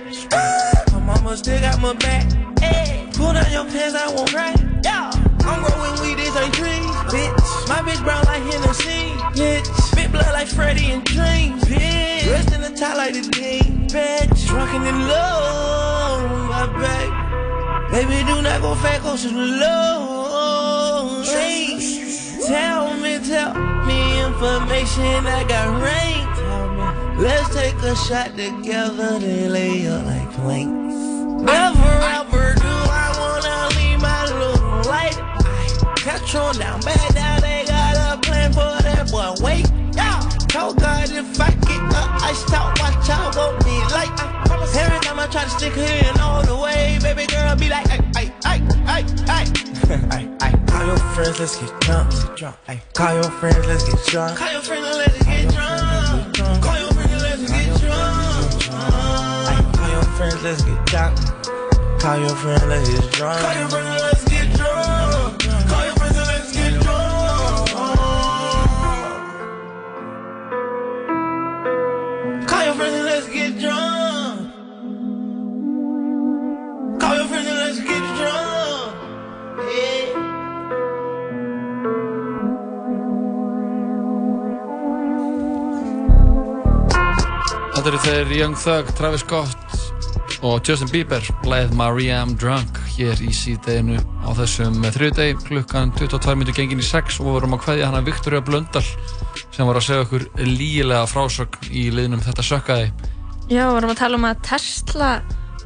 My mama still got my back. Ay, pull down your pants, I won't cry. Yeah, I'm growing weed, this ain't trees, bitch. My bitch brown like Hennessy, bitch. Big blood like Freddy and Dream, bitch. Dressed in the top like the Dean, bitch. Drunken in love, my back. Baby, do not go fat, go to the low. Tell me, tell me information I got rain. Tell me, let's take a shot together, then lay up like planks. Never ever do I wanna leave my little light. I catch on down, down, they got a plan for that boy. Wait, yeah. Told God if I get up, I stop, watch out, won't be like. Every time I try to stick her in all the way, baby girl be like, ay, ay, ay, ay, ay. Ay, ay. Call your friends, let's get drunk. Ay, Call your friends, let's get drunk. Call your friend and let's get drunk. Call your friend and let's get drunk. Ay, Call your friends, let's get drunk. Call your friends, let's get drunk. Call your friend and let's get drunk. Þetta eru þeir Young Thug, Travis Scott og Justin Bieber leið Maria I'm Drunk hér í síðdeginu á þessum þriðdegi klukkan 22 minnur gengin í 6 og við vorum að hvaðja hana Viktoria Blöndal sem var að segja okkur lígilega frásögn í liðnum þetta sökkaði. Já, við vorum að tala um að Tesla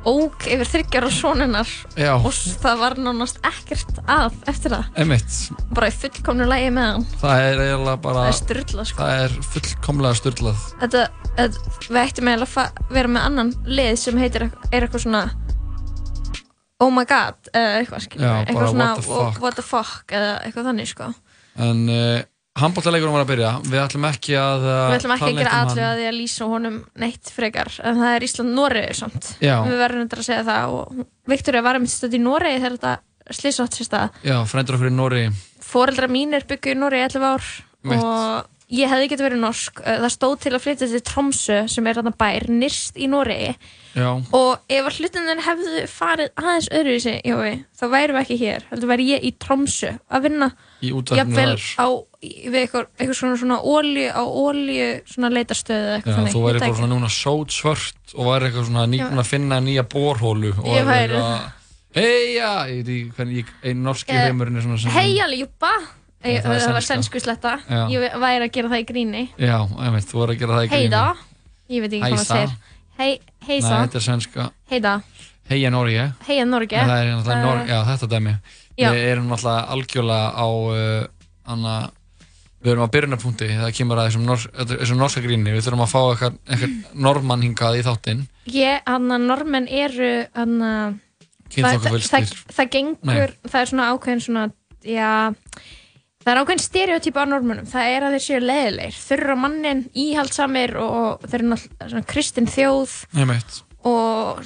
óg yfir þryggjar og soninnar Já. og það var nánast ekkert að eftir það. Emitt, bara í fullkomnu lægi með hann. Það er eiginlega bara Það er sturlað, sko. Það er fullkomlega styrlað þetta, þetta, við ættum eiginlega að vera með annan lið sem heitir er eitthvað svona oh my god eitthvað Já, eitthvað svona what the fuck. what the fuck eða eitthvað þannig sko. En uh, handbóltaleikurum var að byrja Við ætlum ekki að uh, við ætlum ekki að gera um hann. að því að lýsa honum neitt frekar en það er Ísland-Noregi samt Já. við verðum þetta að segja það og Viktoria var einmitt stödd í Noregi þegar þetta slýsátt sér stað Já, frændur okkur í Nóri foreldra mínir byggu í Noregi 11 ár Mitt. og ég hefði getið verið norsk. Uh, það stóð til að flytja til Tromsø sem er þarna bær nyrst í Noregi. Já, og ef að hlutinir hefðu farið aðeins öðruvísi Jói, þá værum við ekki hér heldur væri ég í Tromsø að vinna. Í jafnvel þar. á í- við eitthvað, eitthvað svona, svona ólíu á ólíu svona leitarstöðu Já, eitthvað þannig. þú væri bara ekki. svona núna sót svört og væri eitthvað svona nýbúin að finna nýja borhólu og Ég væri- ekki hvernig ég- einn norski Eh, heimurinn Heia Ljúpa Já, það það var sænska. sænsku sletta Já. ég væri að gera það í gríni. Já, einmitt, þú voru að gera það í gríni. Heiða, ég veit ekki hvað það segir. Hei, Heisa, Nei, þetta er svenska Heiða, Heija Norge Heia Norge En Það er náttúrulega Eh, Nor Já, þetta dæmi. Já. Við erum náttúrulega algjörlega á uh, anna, Við erum á byrjunarpunkti Það kemur að þessum, nors, þessum norska gríni. Við þurfum að fá eitthvað, eitthvað normann hingað í þáttinn. Ég, hann að normenn eru hann að Kynþokkafulstir. það, það, það gengur, það er svona ákveðin svona, já það er ákveðin stereotypa á normennum það er að þeir séu leðilegir, þurra mannin íhaldsamir og þeir eru náttúrulega kristin þjóð. Einmitt, og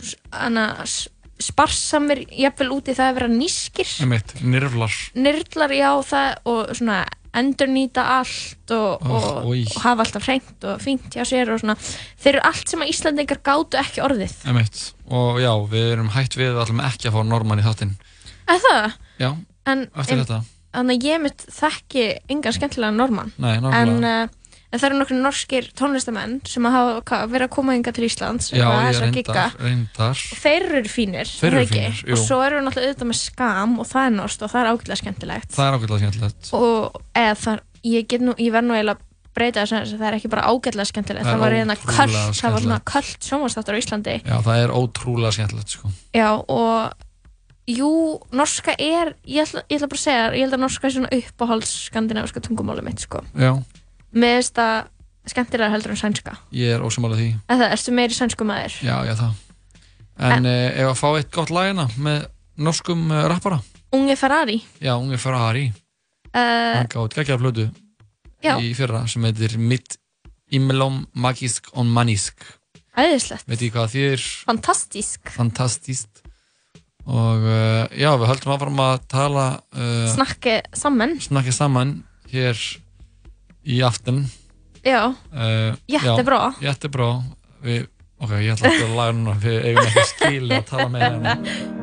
sparsamir jafnvel út í það að vera nískir einmitt, nirflar nyrlar já það og svona endurnýta allt og, Oh, og, og hafa alltaf hreint og fínt hjá sér og svona. Þeir eru allt sem að Íslandingar gátu ekki orðið. Einmitt, og já, við erum hætt við Við ætlum ekki að fá normann í þáttinn. Er það? Já, En, eftir þetta Þannig að ég mitt þekki engan skemmtilega normann Nei, en, uh, en það eru nokkru norskir tónlistamenn sem hafa verið að koma hinga til Íslands Já, og ég reyndar, reyndar. Og þeir eru fínir Þeir er eru fínir, og svo eru við náttúrulega auðvitað með skam og það er norskt og það er ágætlega skemmtilegt. Það er ákveðlega skemmtilegt. Og eða það, ég nú, ég verð nú eiginlega breyta þess að það er ekki bara ágætlega skemmtilegt Það það var hérna var svona köld sjónvastáttur á Íslandi. Já, það er ótrúlega skemmtilegt sko. já og jú, norska er ég ætla, ég ætla bara að segja, ég held að norska er svona uppáhalds skandinaviska tungumáli mitt sko. Já, með þess að skemmtilega heldur en sænska. Ég er ósamálað því. En það, erstu meiri sænsku maður? Já, já, það. En uh, ef að fá eitt gott lagina með norskum uh, rappara? Unge Ferrari. Já, unge Ferrari. Uh, Hann gátt geggjaða plötu Já. í fyrra sem heitir Mitt Immelom Magisk on Manisk. Æðislegt, Veit ég hvað það þýðir? Fantastísk. Fantastist Og uh, já, við höldum áfram að tala uh, snakki saman. Snakka saman hér í aften já, uh, Jättebra. já, Jättebra við, Ok, ég ætla að laga núna Við eigum ekki skil að tala með hérna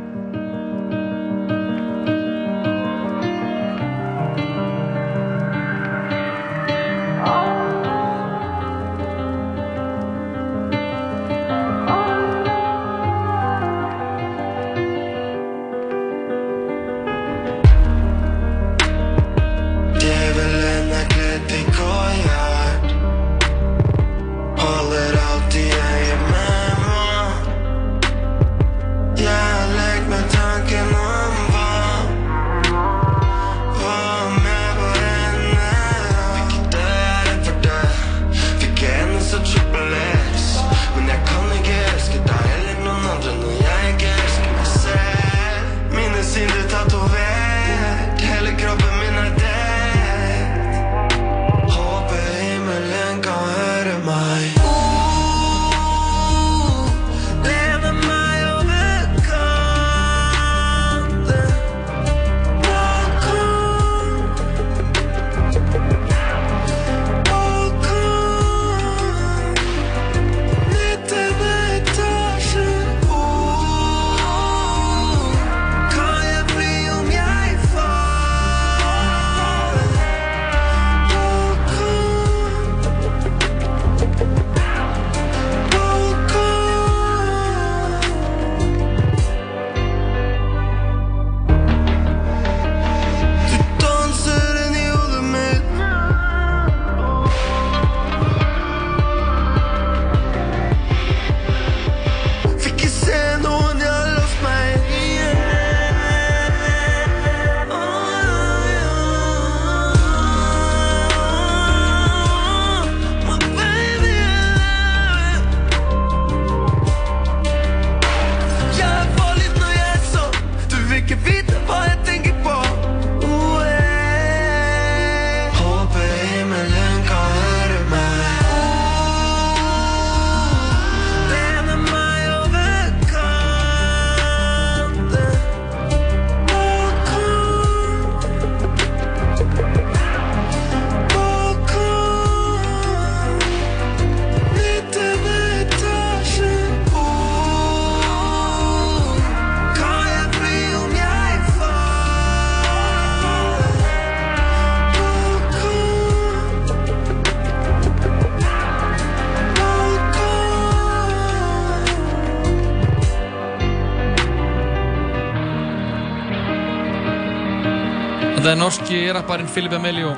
Norski rapparinn Filip Emilio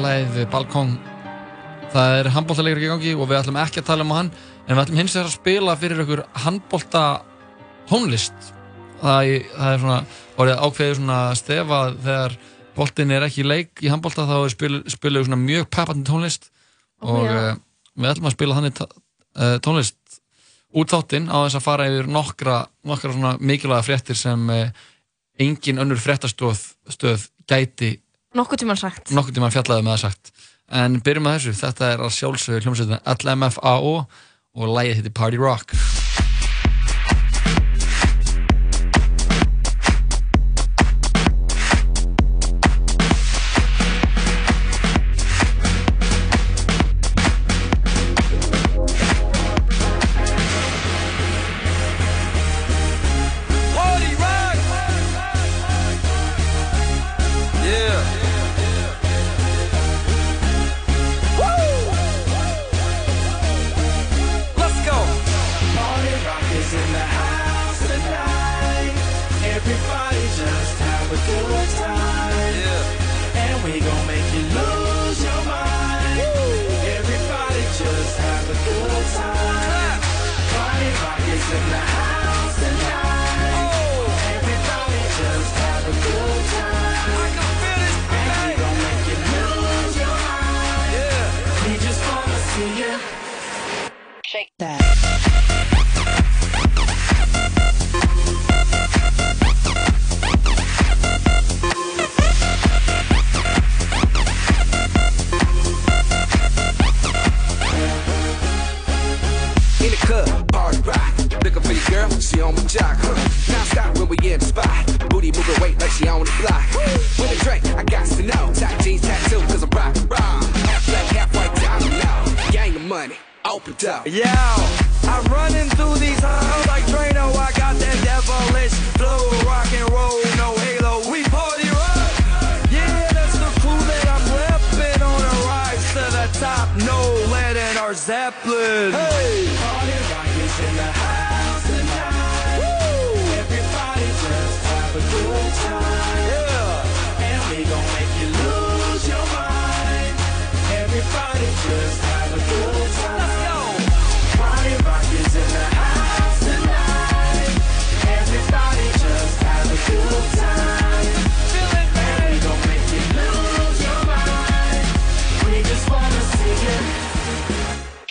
Læðið Balkong Það er handbóltalegur í gangi og við ætlum ekki að tala um hann en við ætlum hins vegar að spila fyrir ykkur handbólta tónlist. Það, það er svona orðið ákveðið svona stefa þegar boltin er ekki í leik í handbólta þá spil, spiluð svona mjög peppandi tónlist. Og uh, við ætlum að spila þannig uh, tónlist. Út þáttinn á þess að fara yfir nokkra, nokkra mikilvæga fréttir sem uh, engin önnur fréttastöð stöð gæti Nokkuð tímann sagt. nokkuð tíma fjallaði með það sagt. En byrjum með þessu, þetta er að sjálfsögðu hljómsveitin LMFAO og lægið heitir Party Rock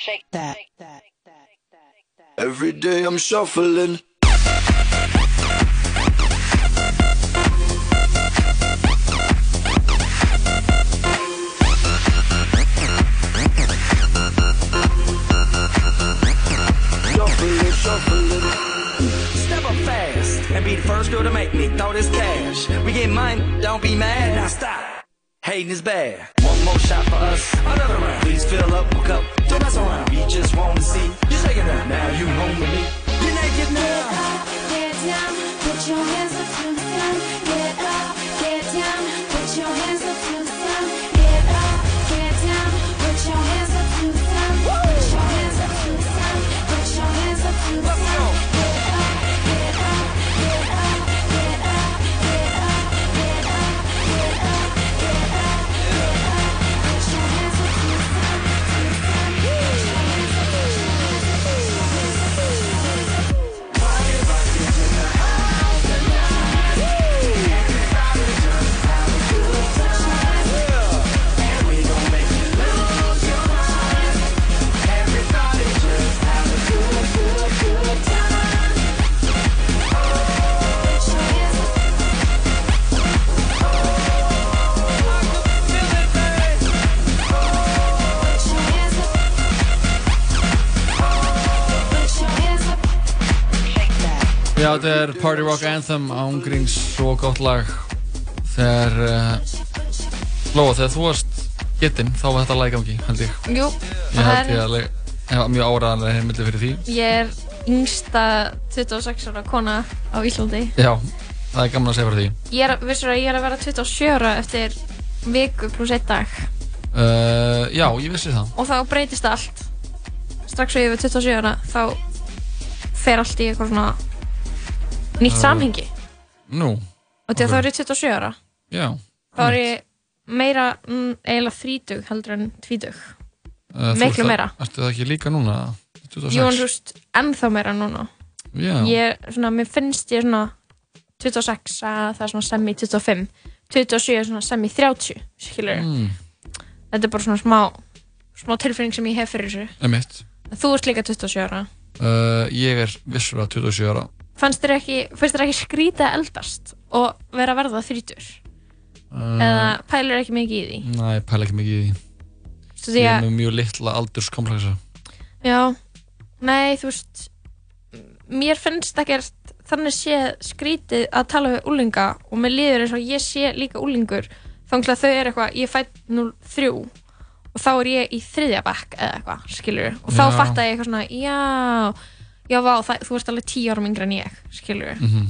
Shake that. Every day I'm shuffling. Shuffling, shuffling. Step up fast and be the first girl to make me throw this cash. We get mine, don't be mad. Now stop. Hating is bad. One more shot for us. Another round. Please fill up a cup. Don't mess around. We just want to see you shaking up. Now you home with me. You're naked now. Get down, put your hands up to the sun. Get up, get down, put your hands Já, þetta er Party Rock Anthem ángríns svo gott lag. Þegar uh, Lóa, þegar þú varst getinn þá var þetta lag gangi, held ég. Jú, Ég það held ég er, að leg- ég var mjög áraðanlega heimildi fyrir því. Ég er yngsta 26 ára kona á Íslandi. Já, það er gaman að segja fyrir því. Ég er, vissur að ég er að vera 27 ára eftir viku pluss einn dag. Uh, Já, ég vissi það. Og þá breytist allt. Strax og ég er 27 ára þá fer allt í eitthvað svona nýtt Uh, samhengi Nú, og því að þá er ég 27 ára já þá er ég meira mm, eiginlega þrítug heldur en tvítug Uh, miklu ert meira það- Ertu það ekki líka núna? 26? Jú, en þú veist, ennþá meira núna Já. Ég, svona, mér finnst ég svona 26, að það er svona semi 25 27 er svona semi 30 skilur Mm. Þetta er bara svona smá smá tilfinning sem ég hef fyrir þessu. Þú ert líka 27 ára Uh, ég er vissulega 27 ára. Fannst þér ekki, ekki skrítið að eldast og vera að verða þrítur Uh, eða pælur ekki mikið í því Næ, ég pæla ekki mikið í því. Því Ég er með mjög litla aldurskompleksa. já, nei, þú veist mér finnst ekkert þannig sé skrítið að tala við úlinga og mér líður eins og ég sé líka úlingur þannig að þau eru eitthvað, ég fætt 03 og þá er ég í þriðja bekk eða eitthvað, skilur og þá Já. fatta ég eitthvað svona, já já, vá, það, þú ert alveg 10 árum yngri en ég skilur, Mm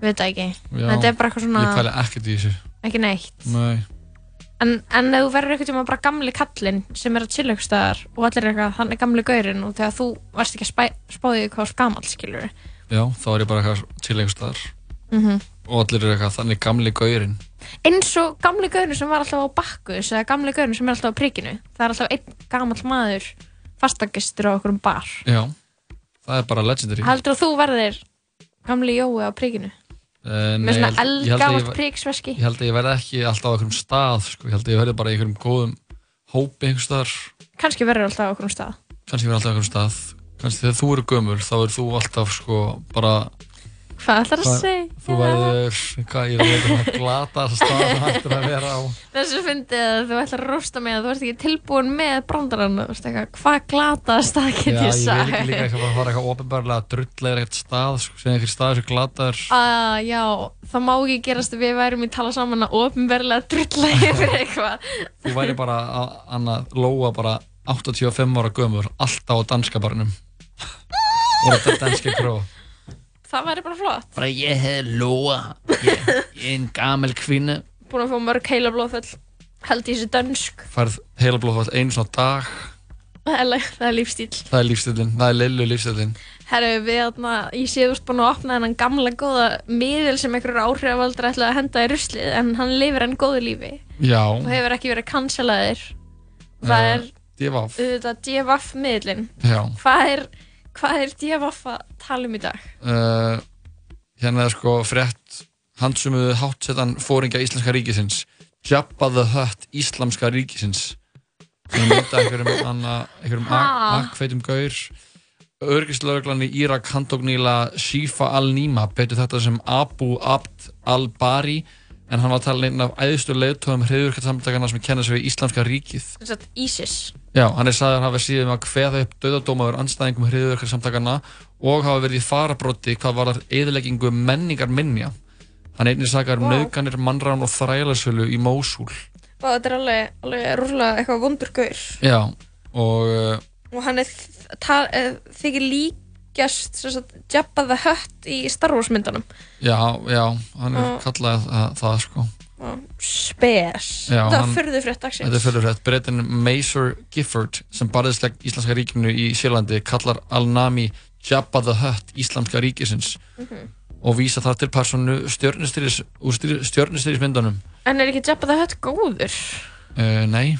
veit það ekki Já. þetta er bara eitthvað svona, Ég pæla ekkert í þessu. ekki neitt Nei. En, en ef þú verður eitthvað tíma bara gamli kallinn sem er að chilla ykkur staðar og allir er eitthvað, hann er gamli gaurinn og þegar þú varst ekki að spæ, spáði ert gamall, skilur Já, þá er ég bara eitthvað til einhver staðar. Mhm. Og allir eru eitthvað þannig gamli gaurinn. eins og gamli gaurinn sem var alltaf á bakkus eða gamli gaurinn sem er alltaf á prikinu það er alltaf einn gamall maður fastagistur á okkur um bar Já, það er bara legendary. heldur að þú verðir gamli Jói á prikinu Uh, með svona ég held- ég held að ég- priksveski Ég held að ég verði ekki alltaf á einhverjum stað, sko. Ég held að ég verði bara í einhverjum góðum hópi einhver staðar. kannski verður alltaf á okkur um stað Kannski verði alltaf á einhverjum stað. Kannski þegar þú eru gömur, þá er þú alltaf, sko, bara... hvað ætlar að Hvað- segja? Þú verður, hvað, ég veit um að glata þess stað sem hættur að vera á. þessu fyndið að þú ætlar að rosta mig að þú ert ekki tilbúin með brandarann þú veist eitthvað, hvað glataðast það Já, get ég ég vil sagt ekki líka að fara eitthvað ofinbarlega að drulllega eitthvað stað, sko, sem einhver stað sem glataður. að já, það má ekki gerast að við værum í tala saman að ofinverlega drulla yfir eitthvað Þú væri bara að, lóa bara 85 ára gömur, alltaf á danska barnum. Og þetta danski kró. Það væri bara flott Bara ég hef lóa, ég, ég er en gamel kvinna. búin að fá mörg heila blóðföll held í þessu dönsk Færð heila blóðfall einu svona dag, það er, það er lífstíl það er lífstillin, það er lillu lífstillin. herru við þarna, ég sé þú ert búin að opna þennan gamla góða miðil sem einhverjur áhrifavaldar ætla að henda í ruslið en hann lifir enn góðu lífi Já. og hefur ekki verið cancelaðir það Eh, er Divaf. miðlinn Já. hvað er, hvað er DFF að tala um í dag? uh, hérna er sko frétt handsumuðu hátsetan fóringja Íslenska ríkisins Jabba the Hutt Íslamska ríkisins. Sem mynda einhverjum, akkveitum gaur. Örgislauglan í Írak handtók nýla Shifa al-Nima betur þetta sem Abu Abd al-Bari en hann var talin einn af æðistu leiðtóðum hriðurkvæmsamtakana sem kenna sig við Íslamska ríkið. ISIS Já, hann er sagður að hafa síðan að kveða upp döðadómaður anstæðingum hriðurkvæmsamtakana samtakana og hafa verið í farabróti hvað var það eðileggingu menningar minja. Hann er einnig sagðar um Vá. nauðganir, mannrán og þrælasölu í Mósúl. og þetta er alveg, alveg rúlega eitthvað vondur gaur Já, og uh, og hann er eh, þykir líkjast Jabba the Hutt í Star Wars myndunum já, já, hann er Og- kallað það, það sko. Spes Já, það var frétt dagsins Þetta er fyrir rétt. Breytin Mason Gifford sem barðisleg Íslandska ríkinu í Sérlandi kallar Al-Nami Jabba the Hutt Íslamska ríkisins Mhm. og vísa það til personu stjörnustýris úr stjörnustýrismyndunum. en er ekki Jabba the Hutt góður? Uh, nei,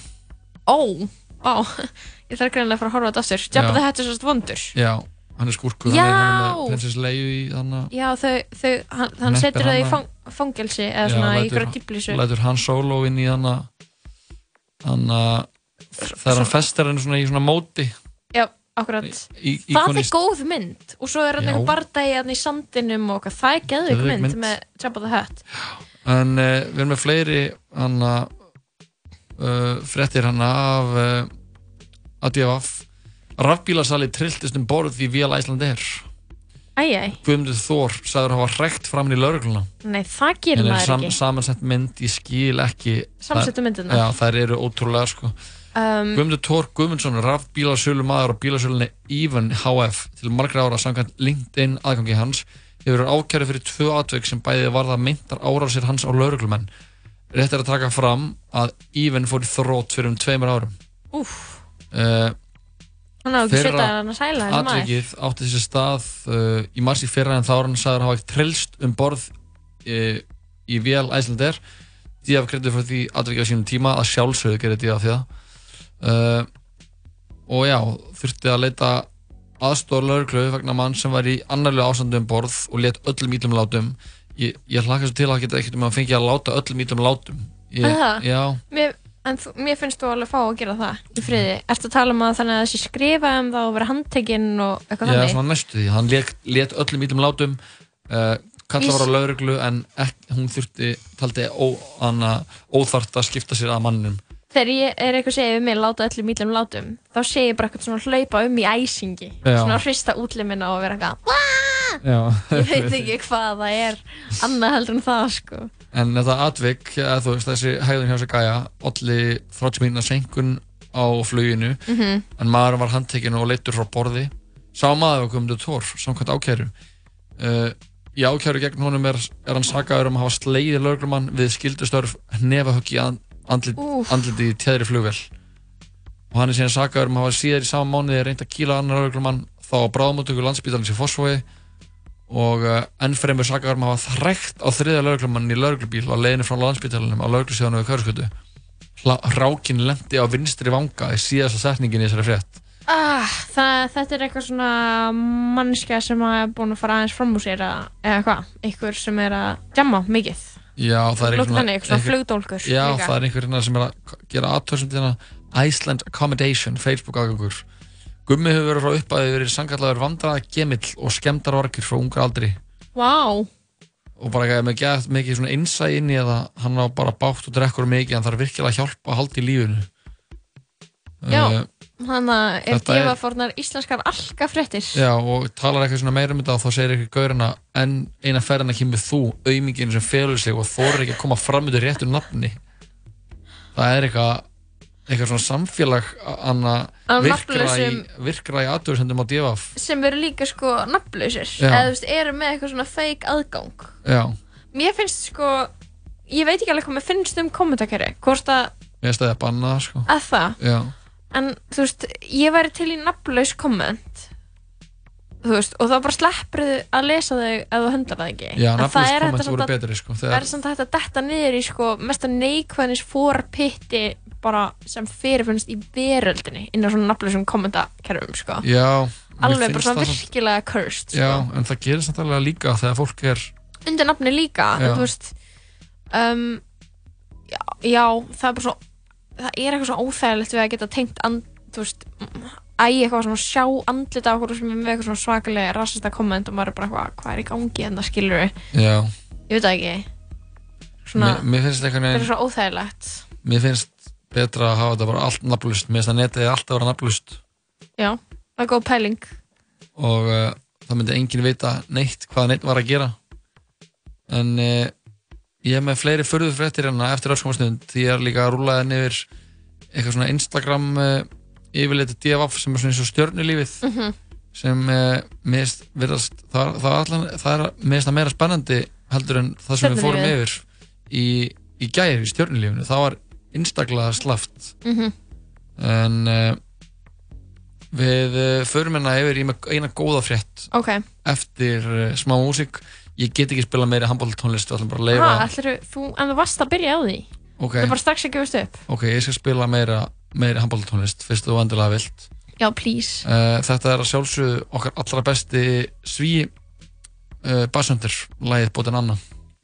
ó, á ég þarf greinlega að fara að horfa á þetta aftur Jabba Já. the Hutt er svolítið vondur já, hann er skúrkur, Já! hann er prinsess Leiu í þannig já, þau, þau, hann, hann setur það í fang, fangelsi eða svona í ykkur dýblísu lætur hann solo inn í þannig þegar hann festir hann svona í svona móti já, akkurat í, það íkonist- er góð mynd og svo er hann Já. bardagi hann í sandinum og eitthvað. það er Geðveik mynd, mynd. með Jabba the Hutt En uh, við erum með fleiri hana, uh, fréttir hana af uh, ADF Rafbílasali trilltist um borð í Vél Æsland æjæj, Guðmundur Þór sagður hafa rekt fram í laurugluna nei það gerir er maður sam, ekki samansett mynd, ég skil ekki Samsettu myndirnar? Já, þær eru ótrúlega sko um, Guðmundur Tór Guðmundsson, rafbílasölu maður á bílasölunni Even HF til margra ára samkvæmt LinkedIn aðgangi hans hefur ákæri fyrir tvö atveik sem bæði varða meintar árásir hans á lauruglumenn. Rétt er að taka fram að Even fór í þrótt fyrir um tveimur árum. úf, Uh, hann á ekki setja hann að sæla þessi maður atvikið átti þessi stað uh, í mars í fyrra en þá er hann sagður hafa trillst um borð uh, í vél Æslander D.F. kredið fyrir því atvikið á sínum tíma að sjálfsögðu gerir D.F. því það uh, og já, þurfti að leita aðstór lauruglu vegna mann sem var í annarlega ástandu um borð og let öllum ítlum látum ég, ég hlaka svo til að geta ekkert um að fengi að láta öllum ítlum látum ég, já, Mér, en þú, mér finnst þú alveg fá að gera það í friði. Ertu að tala um að þannig að þessi skrifa um það og vera handtekinn og eitthvað já, þannig? svona næstu því hann let, öllum ítlum látum uh, kalla Vís- var á lauruglu en ek, hún þurfti, taldi ó, hana, óþart að skipta sér að manninum Þegar ég er eitthvað að segja um mig láta öllum ítlum látum þá segir ég bara eitthvað svona hlaupa um í æsingi Já. svona hrista útlimina og vera eitthvað já, ég veit ekki hvað það er annað heldur en það sko En þetta atvik, þú veist, þessi hægðun hjá þessi gæja, allir 30 mínuna senkun á fluginu, Mhm. en maður var handtekinn og leittur frá borði. Sá maður var komið til tór, samkvæmt ákæru. Uh, í ákæru gegn honum er, er hann sakaður um að hafa sleiðið lögreglumann við skildustörf nefahögg í and, andlit, andliti í teðri flugvel. Og hann er síðan sakaður um að hafa síðar í sama mánuði reynd að kýla annar lögreglumann þá á bráðmóttöku landsbítalins í Fossvogi og uh, ennfremur sakaður um að hafa þrækt á þriða lauruglumann í lauruglubíl á leiðinu frá landsbítalunum á lauruglusjónu við Körskötu Rákin lendi á vinstri vanga í síðasta setningin í þessari frétt. Ah, það, þetta er eitthvað svona mannskja sem er búin að fara aðeins fram úr sér eða hvað, einhver sem er að jamma mikið. Já, það er svona flugdólgur Já, það er einhver hérna sem er að gera aðtöðsum til hérna Iceland Accommodation, Facebook aðgangur Gummi hefur verið frá uppæði verið sangallagur vandraða gemill og skemmtar orkir frá ungar aldri. Vá, og bara ekki með gett mikið svona innsæ inn í að hann á bara bátt og drekkur mikið en það er virkilega að hjálpa að halda í lífinu. Já Eh, Þannig að er þetta gefa fórnar íslenskar alkafréttir Já, og talar eitthvað svona meira um þetta og þá segir eitthvað gaurina en eina ferðina kemur þú, auðmingin sem felur sig og þorir ekki að koma fram út í réttu nafni. Það er eitthvað eitthvað svona samfélag virkra í, virkra í aðtöðsendum á divaf sem eru líka sko nafnlausir. Eða þú veist, eru með eitthvað svona fake aðgang. Já, Mér finnst sko ég veit ekki alveg hvað mér finnst um kommentakeri hvort að, ég veist að það er bannað sko. að það? Já, en þú veist, ég væri til í nafnlaus komment. Þú veist, og þá bara sleppur þau að lesa þau ef þú höndlar það ekki. Já En það er þetta samt að- betri sko, það er þegar, að detta niður í sko mesta neikvæðnis fórpitti bara sem fyrirfinnst í veröldinni inn á svona nafnlausum kommentakerfum sko. Já, alveg bara svona virkilega cursed sko. Já, en það gerir samt alveg líka þegar fólk er undir nafni líka Já. þú veist um, já, já, það er bara svo það er eitthvað svo óþægilegt við að geta tengt þú veist æg eitthvað svona sjá andlita á okkur sem er með eitthvað svona svakalega rassista komment og maður er bara hvað, hvað er í gangi en það skilur við Já, ég veit það ekki. Svona, mér, mér finnst eitthvað það er neginn svo óþægilegt. Mér finnst betra að hafa þetta bara allt nafnlust Mér finnst að netið er alltaf að vera nafnlust já, það er góð pæling. Og uh, það myndi enginn vita neitt hvað neitt var að gera. En uh, ég er með fleiri förðu fréttir hérna eftir öllkomastund því ég er líka að rúla það niður eitthvað svona Instagram uh, yfirleiti DFF sem er svona eins og stjörnulífið. Mhm. sem uh, mist virðast það, það, allan, það er mist að meira spennandi heldur en það sem við fórum Stjörnulífið. yfir í, í gæri í stjörnulífinu. Það var einstaklega slaft. Mhm. en uh, við uh, förum hérna yfir í eina góða frétt ok, eftir uh, smá músík. Ég get ekki spila meiri handbóltónlist við ætlum bara að leifa þú, en þú varst að byrja á því? Ok. það er bara strax að gefast upp. Ok, ég skal spila meira, meiri handbóltónlist fyrst þú endilega vilt. Já, please. Uh, þetta er að sjálfsögðu okkar allra besti sví uh, bassöndir, lagið bótin Anna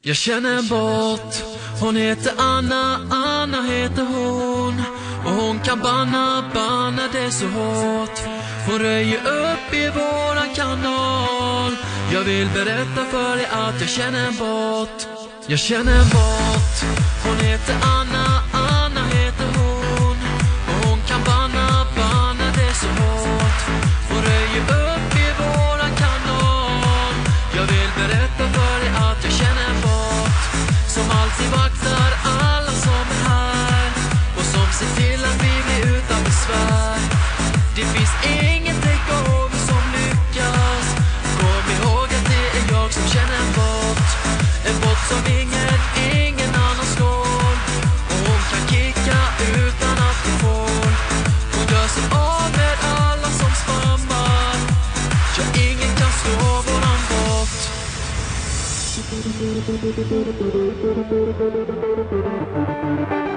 Jag känner en bot, hon heter Anna, Anna heter hon. Och hon kan banna, banna det så hårt. Hon röjer upp i våran kanal. Jag vill berätta för dig att jag känner en bot. Jag känner en bot, hon heter Anna, Anna Thank you.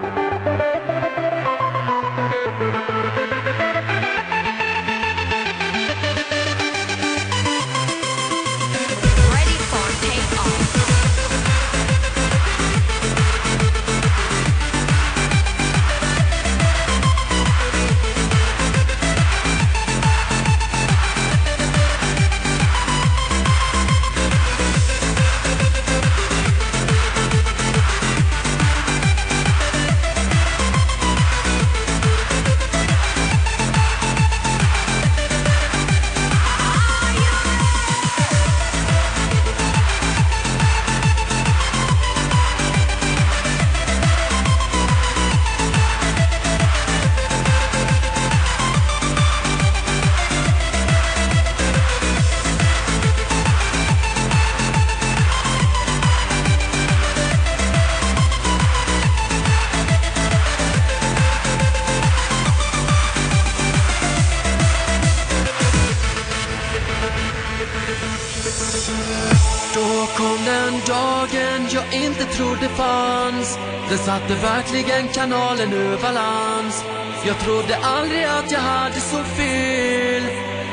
Satte verkligen kanalen ur balans Jag trodde aldrig att jag hade så fel.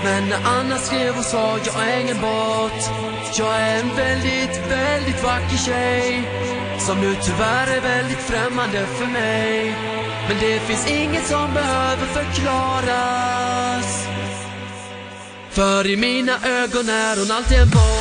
Men när Anna skrev och sa jag är ingen bot. Jag är en väldigt, väldigt vacker tjej Som nu tyvärr är väldigt främmande för mig. Men det finns inget som behöver förklaras. För i mina ögon är hon alltid en bot.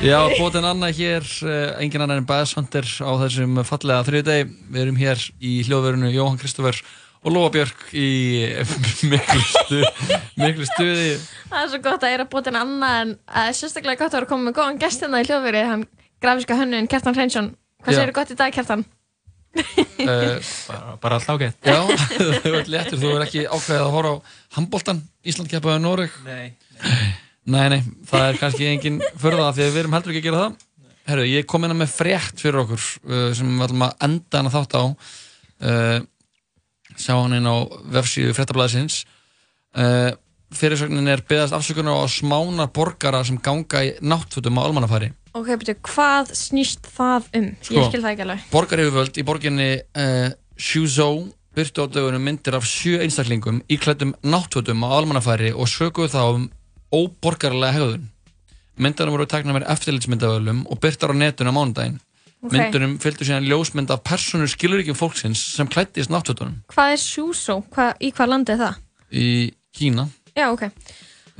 Já, bótinn Anna hér, uh, engin annar en Hunter á þessum fallega þriðdegi. Við erum hér í hljóðverunu Jóhann Kristoffer og Lóa Björk í miklu, stu, miklu stuði. Það er svo gott að ég er að búið til annað en uh, sérstaklega gott að vera komið með góðan gestina í hljóðverið hann grafíska hönnun Kjartan Hreinsson Hvað Já. segir gott í dag Kjartan? Uh, bara, bara alltaf ágætt. Já, þú ert léttur, þú er ekki ákveðið að horfa á handbóltan, Ísland keppaði Noreg. Nei. Nei, nei, það er kannski engin förða því að við erum heldur ekki að gera það. Herru, ég kom inn með frétt fyrir okkur uh, sem við ætlum að enda hana þátt á. Uh, sjá hann inn á vefsíðu fréttablaðisins. Uh, fyrirsögnin er beðast afsökunar á smánar borgara sem ganga í náttfötum á almannafæri. Ok, betur, hvað snýst það um? Sko. Ég skil það ekki alveg Borgaryfirvöld í borginni uh, Shuzhou byrtu á dögunum myndir af sjö einstaklingum íklættum náttfötum á almannafæri og sökuðu þá um óborgarlega hegðun. Myndarnir voru takna með eftirlitsmyndavölum og byrtar á netun á mánudaginn. Ok. Myndunum fylgdu síðan ljósmynd af persónur skilurríkjum fólksins sem klættist náttfötunum Hvað er Shusho? Hva, í hvað landi er það? í Kína. Já, ok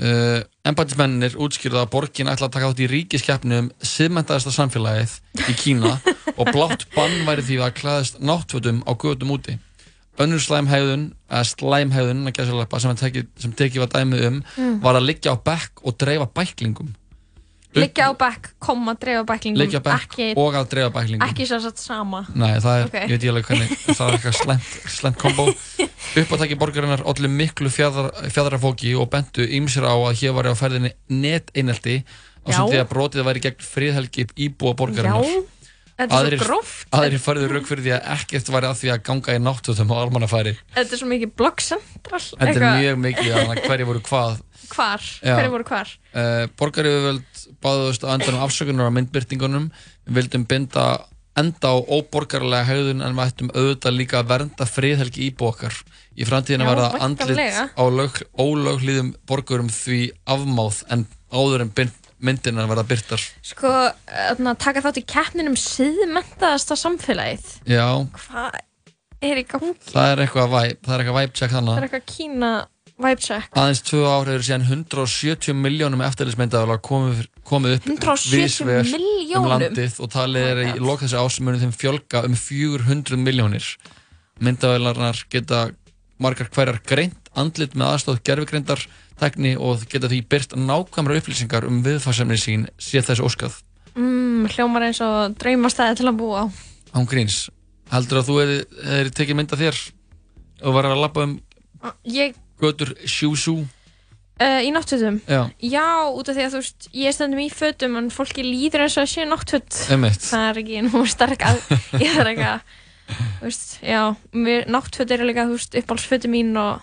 Uh, Embætismennir útskýrðu að borgin ætla að taka þátt í ríkiskeppni um siðmentaðasta samfélagið í Kína og blátt bann væri því að klæðast náttfötum á götum úti. Önnur slæmhæðun, eða slæmhæðun að sem, teki, sem tekið var dæmið um Mm. var að liggja á bekk og dreifa bæklingum. Liggja á bekk, koma, dreifa bæklingum Liggja á bekk ekki, og að dreifa bæklingum. ekki svo satt sama Nei, það er, Ok. ég veit ég alveg hvernig, það er eitthvað slemt, kombo. Uppátæki borgarinnar ollu miklu fjadra, fjadrafóki og bentu ýmsir á að hér var á ferðinni neteinelti á sem því að brotið væri gegn friðhelgi íbúa borgarinnar. Já, er gróft Aðrir færðu rauk fyrir því að ekkert væri að því að ganga í náttúðum á almannafæri. Þetta er svo mikið bloggcentral Þetta er mjög mikið að hverju voru hvað. Hvar, Já. hverju voru hvar? Uh, Borgaryfirvöld báðust á endanum afsökunar á myndbyrtingunum við vildum binda enda á óborgarlega hegðun en við ættum auðvitað líka að vernda friðhelgi íbú okkar í framtíðinu var það andlit á lög, ólöglíðum borgurum því afmáð en áður en bynd- myndirnar verða byrtar Sko, taka þátt í keppninum síðmentaðasta samfélagið. Já, Hvað er í gangi? það er eitthvað væp það er eitthvað væp check Það þannig er eitthvað Kína vibe check. Aðeins tvö hefur síðan 170 miljónum eftirlismyndaðalar komið, komið upp 170 víðsvegar um landið og talið er í lok þessi ásmunum þeim fjölga um 400 miljónir myndavélarnar geta margar hverjar greint andlit með aðstóð gerfigreindar tekni og geta því byrt nákvæmra upplýsingar um viðfarsefni sín sé þessi óskað. Mm, hljómar eins og draumastæði til að búa á. Án gríns. Heldur að þú er tekið mynda þér og var að lappa um ég, götur sjúsú uh, í náttfötum? Já. já, út af því að þú veist ég er stundum í fötum en fólki líður eins og að sé náttföt. Það er ekki nú stark að ég þarf ekki að veist, já, náttföt eru líka uppáhaldsfötum mín og,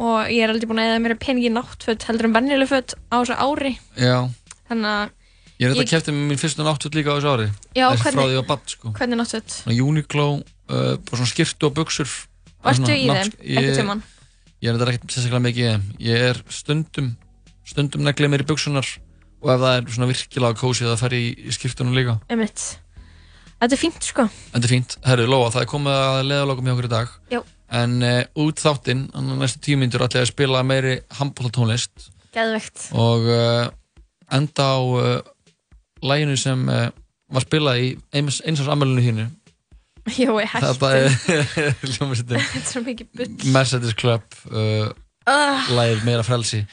og ég er aldrei búin að eða mér peningi í náttföt heldur en venjuleg föt á þessu ári. Já, þannig að ég er þetta að kæfti með mín fyrstu náttúrt líka á þessu ári. Já, hvernig- að badd sko. hvernig náttföt? Uniqlo, uh, svona skirtu og buksur Varstu í þeim, einhvern tímann? Ég er þetta ekkert sérstaklega mikið Ég er stundum, stundum neglið mér í buksunar og ef það er svona virkilega kósið það fer í, í skirtunum líka. Einmitt. Þetta er fínt sko. Þetta er fínt, herru, Lóa, það er komið að leðalokum hjá okkur í dag. Já. En uh, út þáttinn, næstu tíu mínútur ætla ég að spila meiri handbóltatónlist geðvegt og uh, enda á uh, læginu sem var spilað í eins, eins árs ammælinu þínu. Jó, ég hætti. Þetta er hljómsveitin. Þetta er svo mikið bull. Mercedes Club lægir meira frelsi.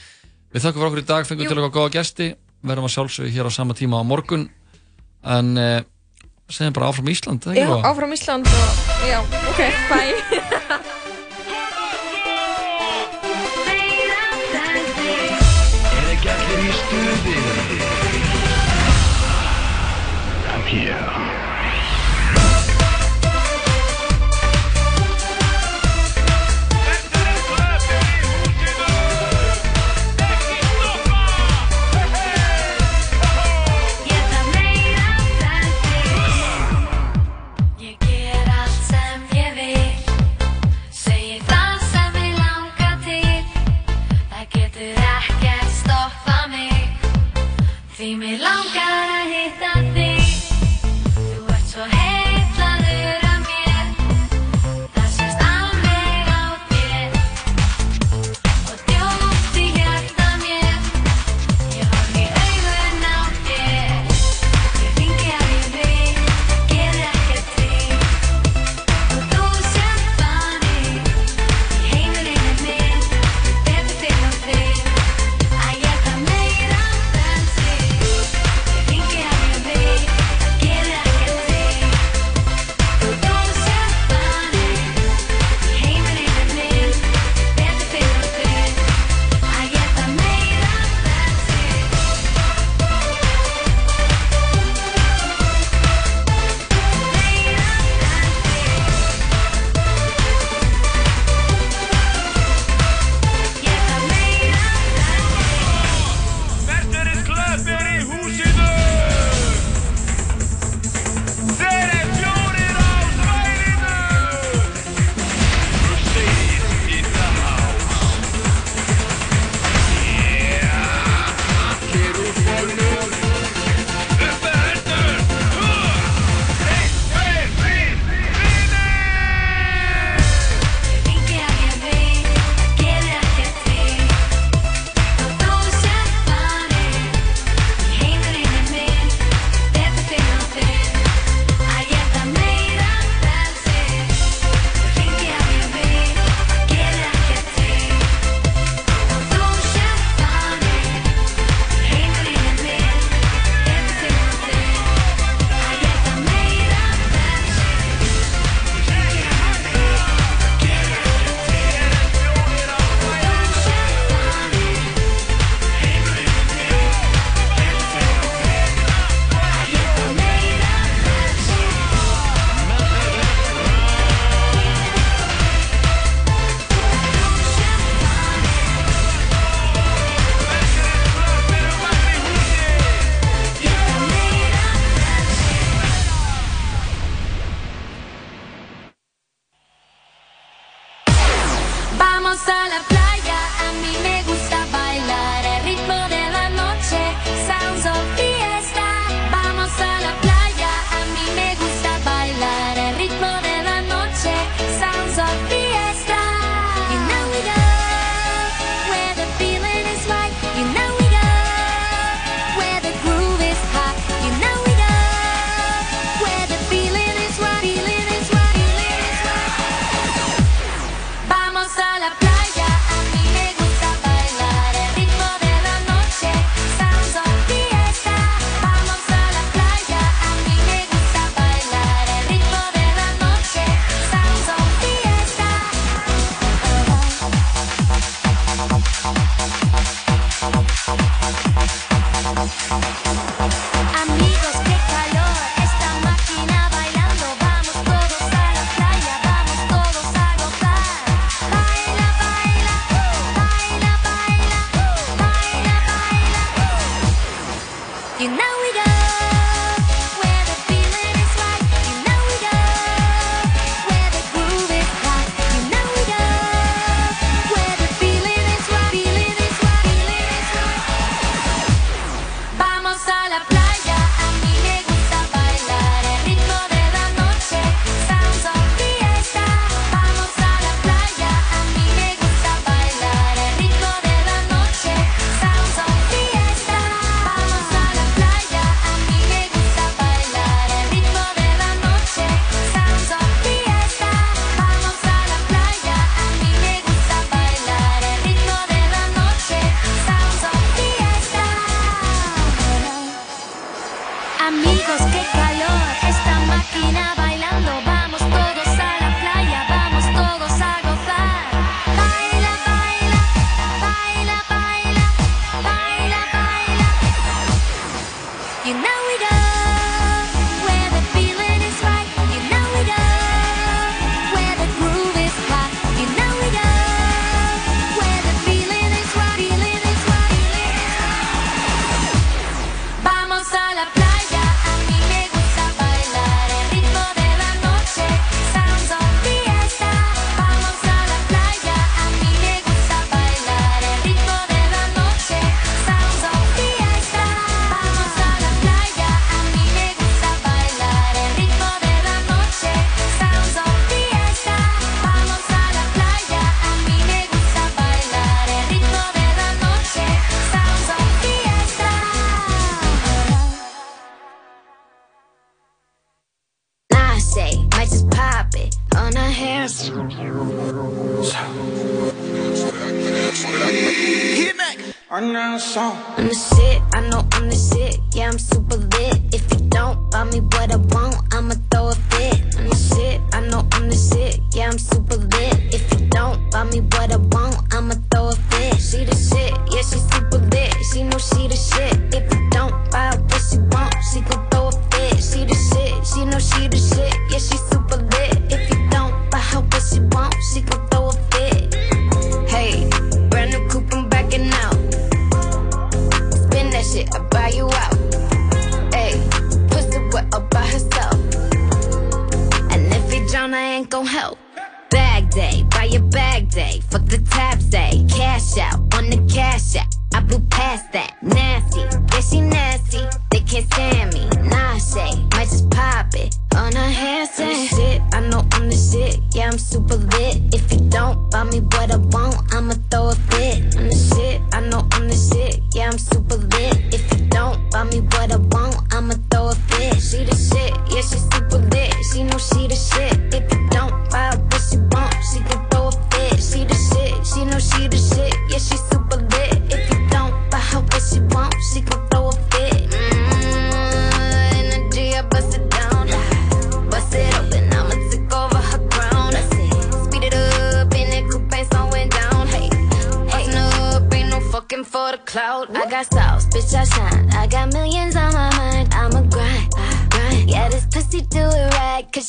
Við þakkum fyrir okkur í dag, fengum Jú. til okkar góða gesti. Verðum að sjálfsögðu hér á sama tíma á morgun. En segjum bara áfram Ísland eða Já, Lóa? áfram Ísland og, já, ok, bye Er ekki allir í stuði? Come here.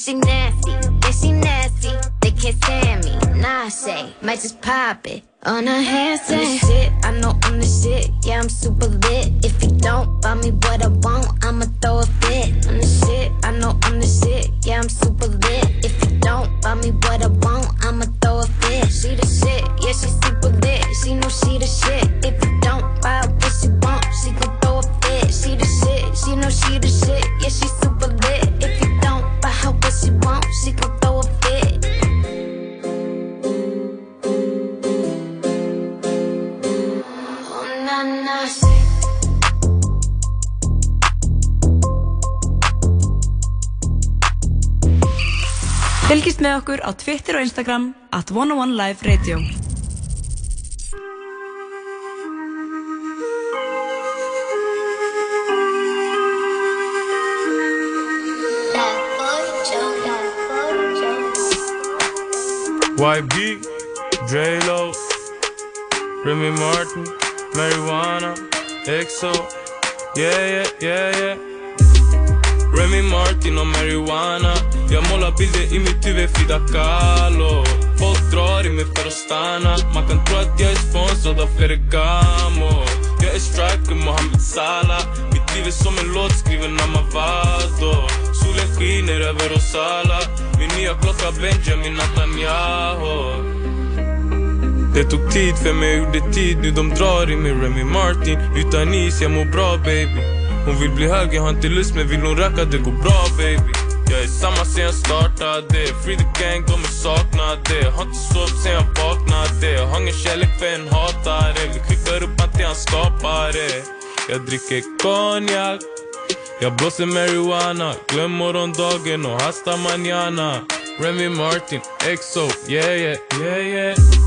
She nasty. Yeah, she nasty. They can't stand me. Nah, say, might just pop it. On her handstand. Shit, I know I'm the shit. Yeah, I'm super lit. Okkur á Twitter og Instagram at 101 Live Radio. YB, J-Lo, Remy Martin, Marijuana, EXO, yeah, yeah, yeah, yeah. Remy Martin och Marijuana Jag målar bilder i mitt huvud, Frida Kahlo. Folk drar i mig för att stanna Man kan tro att jag är sponsrad av Ferragamo. Jag är striker, Mohamed Salah. Mitt liv är som en låt skriven av Mavado. Solen skiner över oss alla. Min nya klocka Benjamin Netanyahu. Det tog tid för mig, jag gjorde tid. Nu de drar i mig Remy Martin. Utan is, jag mår bra baby. Hon vill bli hög, jag har inte lust men vill hon röka det går bra baby. Jag är samma sen jag startade Free the gang, kommer sakna det Har inte sovit sen jag Jag har ingen kärlek för en hatare Vi skickar upp han till hans skapare Jag dricker konjak Jag blåser marijuana. Glöm morgondagen och hasta mañana. Remy Martin, EXO, yeah yeah, yeah yeah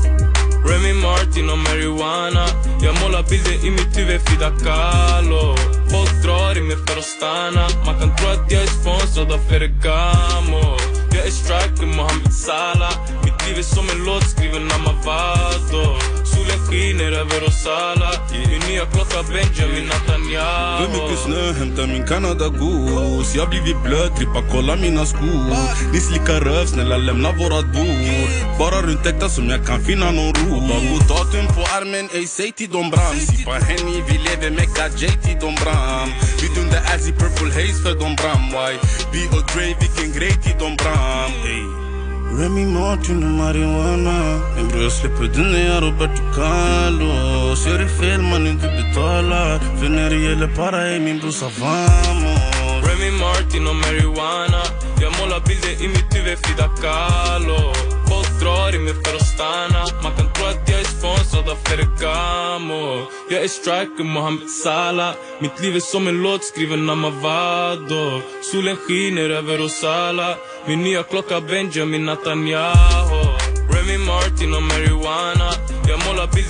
Remy Martin och marijuana. Jag målar bilder i mitt huvud, Frida Kahlo Folk drar i mig för att stanna Man kan tro att jag är sponsrad av Ferragamo. Jag är striker, Mohamed Salah. Mitt liv är som en låt skriven av Mavado Solen skiner över Rosala Min nya klocka Benjamin Netanyahu. För mycket snö, hämta min Canada Goose Jag blivit blöt, trippa kolla mina skor Ni slickar röv, snälla lämna vårat bord Bara runt äkta som jag kan finna någon ro Bara god datum på armen, ey säg till dem bram Sippa Henny, vi lever Mecca J till dem bram Vi dundar Azzy Purple Haze för dem bram Why? B och Dre, vilken grej till dem bram ey Remy Martin och marijuana. När jag Roberto Carlos det fel man inte betalar För när det gäller para är min brorsa vamos Remy Martin och marijuana. Jag målar bilder i mitt huvud, Frida Kahlo Folk drar i mig för att stanna Man kan Ferragamo Jag är striker, Mohamed Salah. Mitt liv är som en låt skriven av Mavado Solen skiner över Rosala Min nya klocka Benjamin Netanyahu. Martin og marijuana. Ég móla bíldi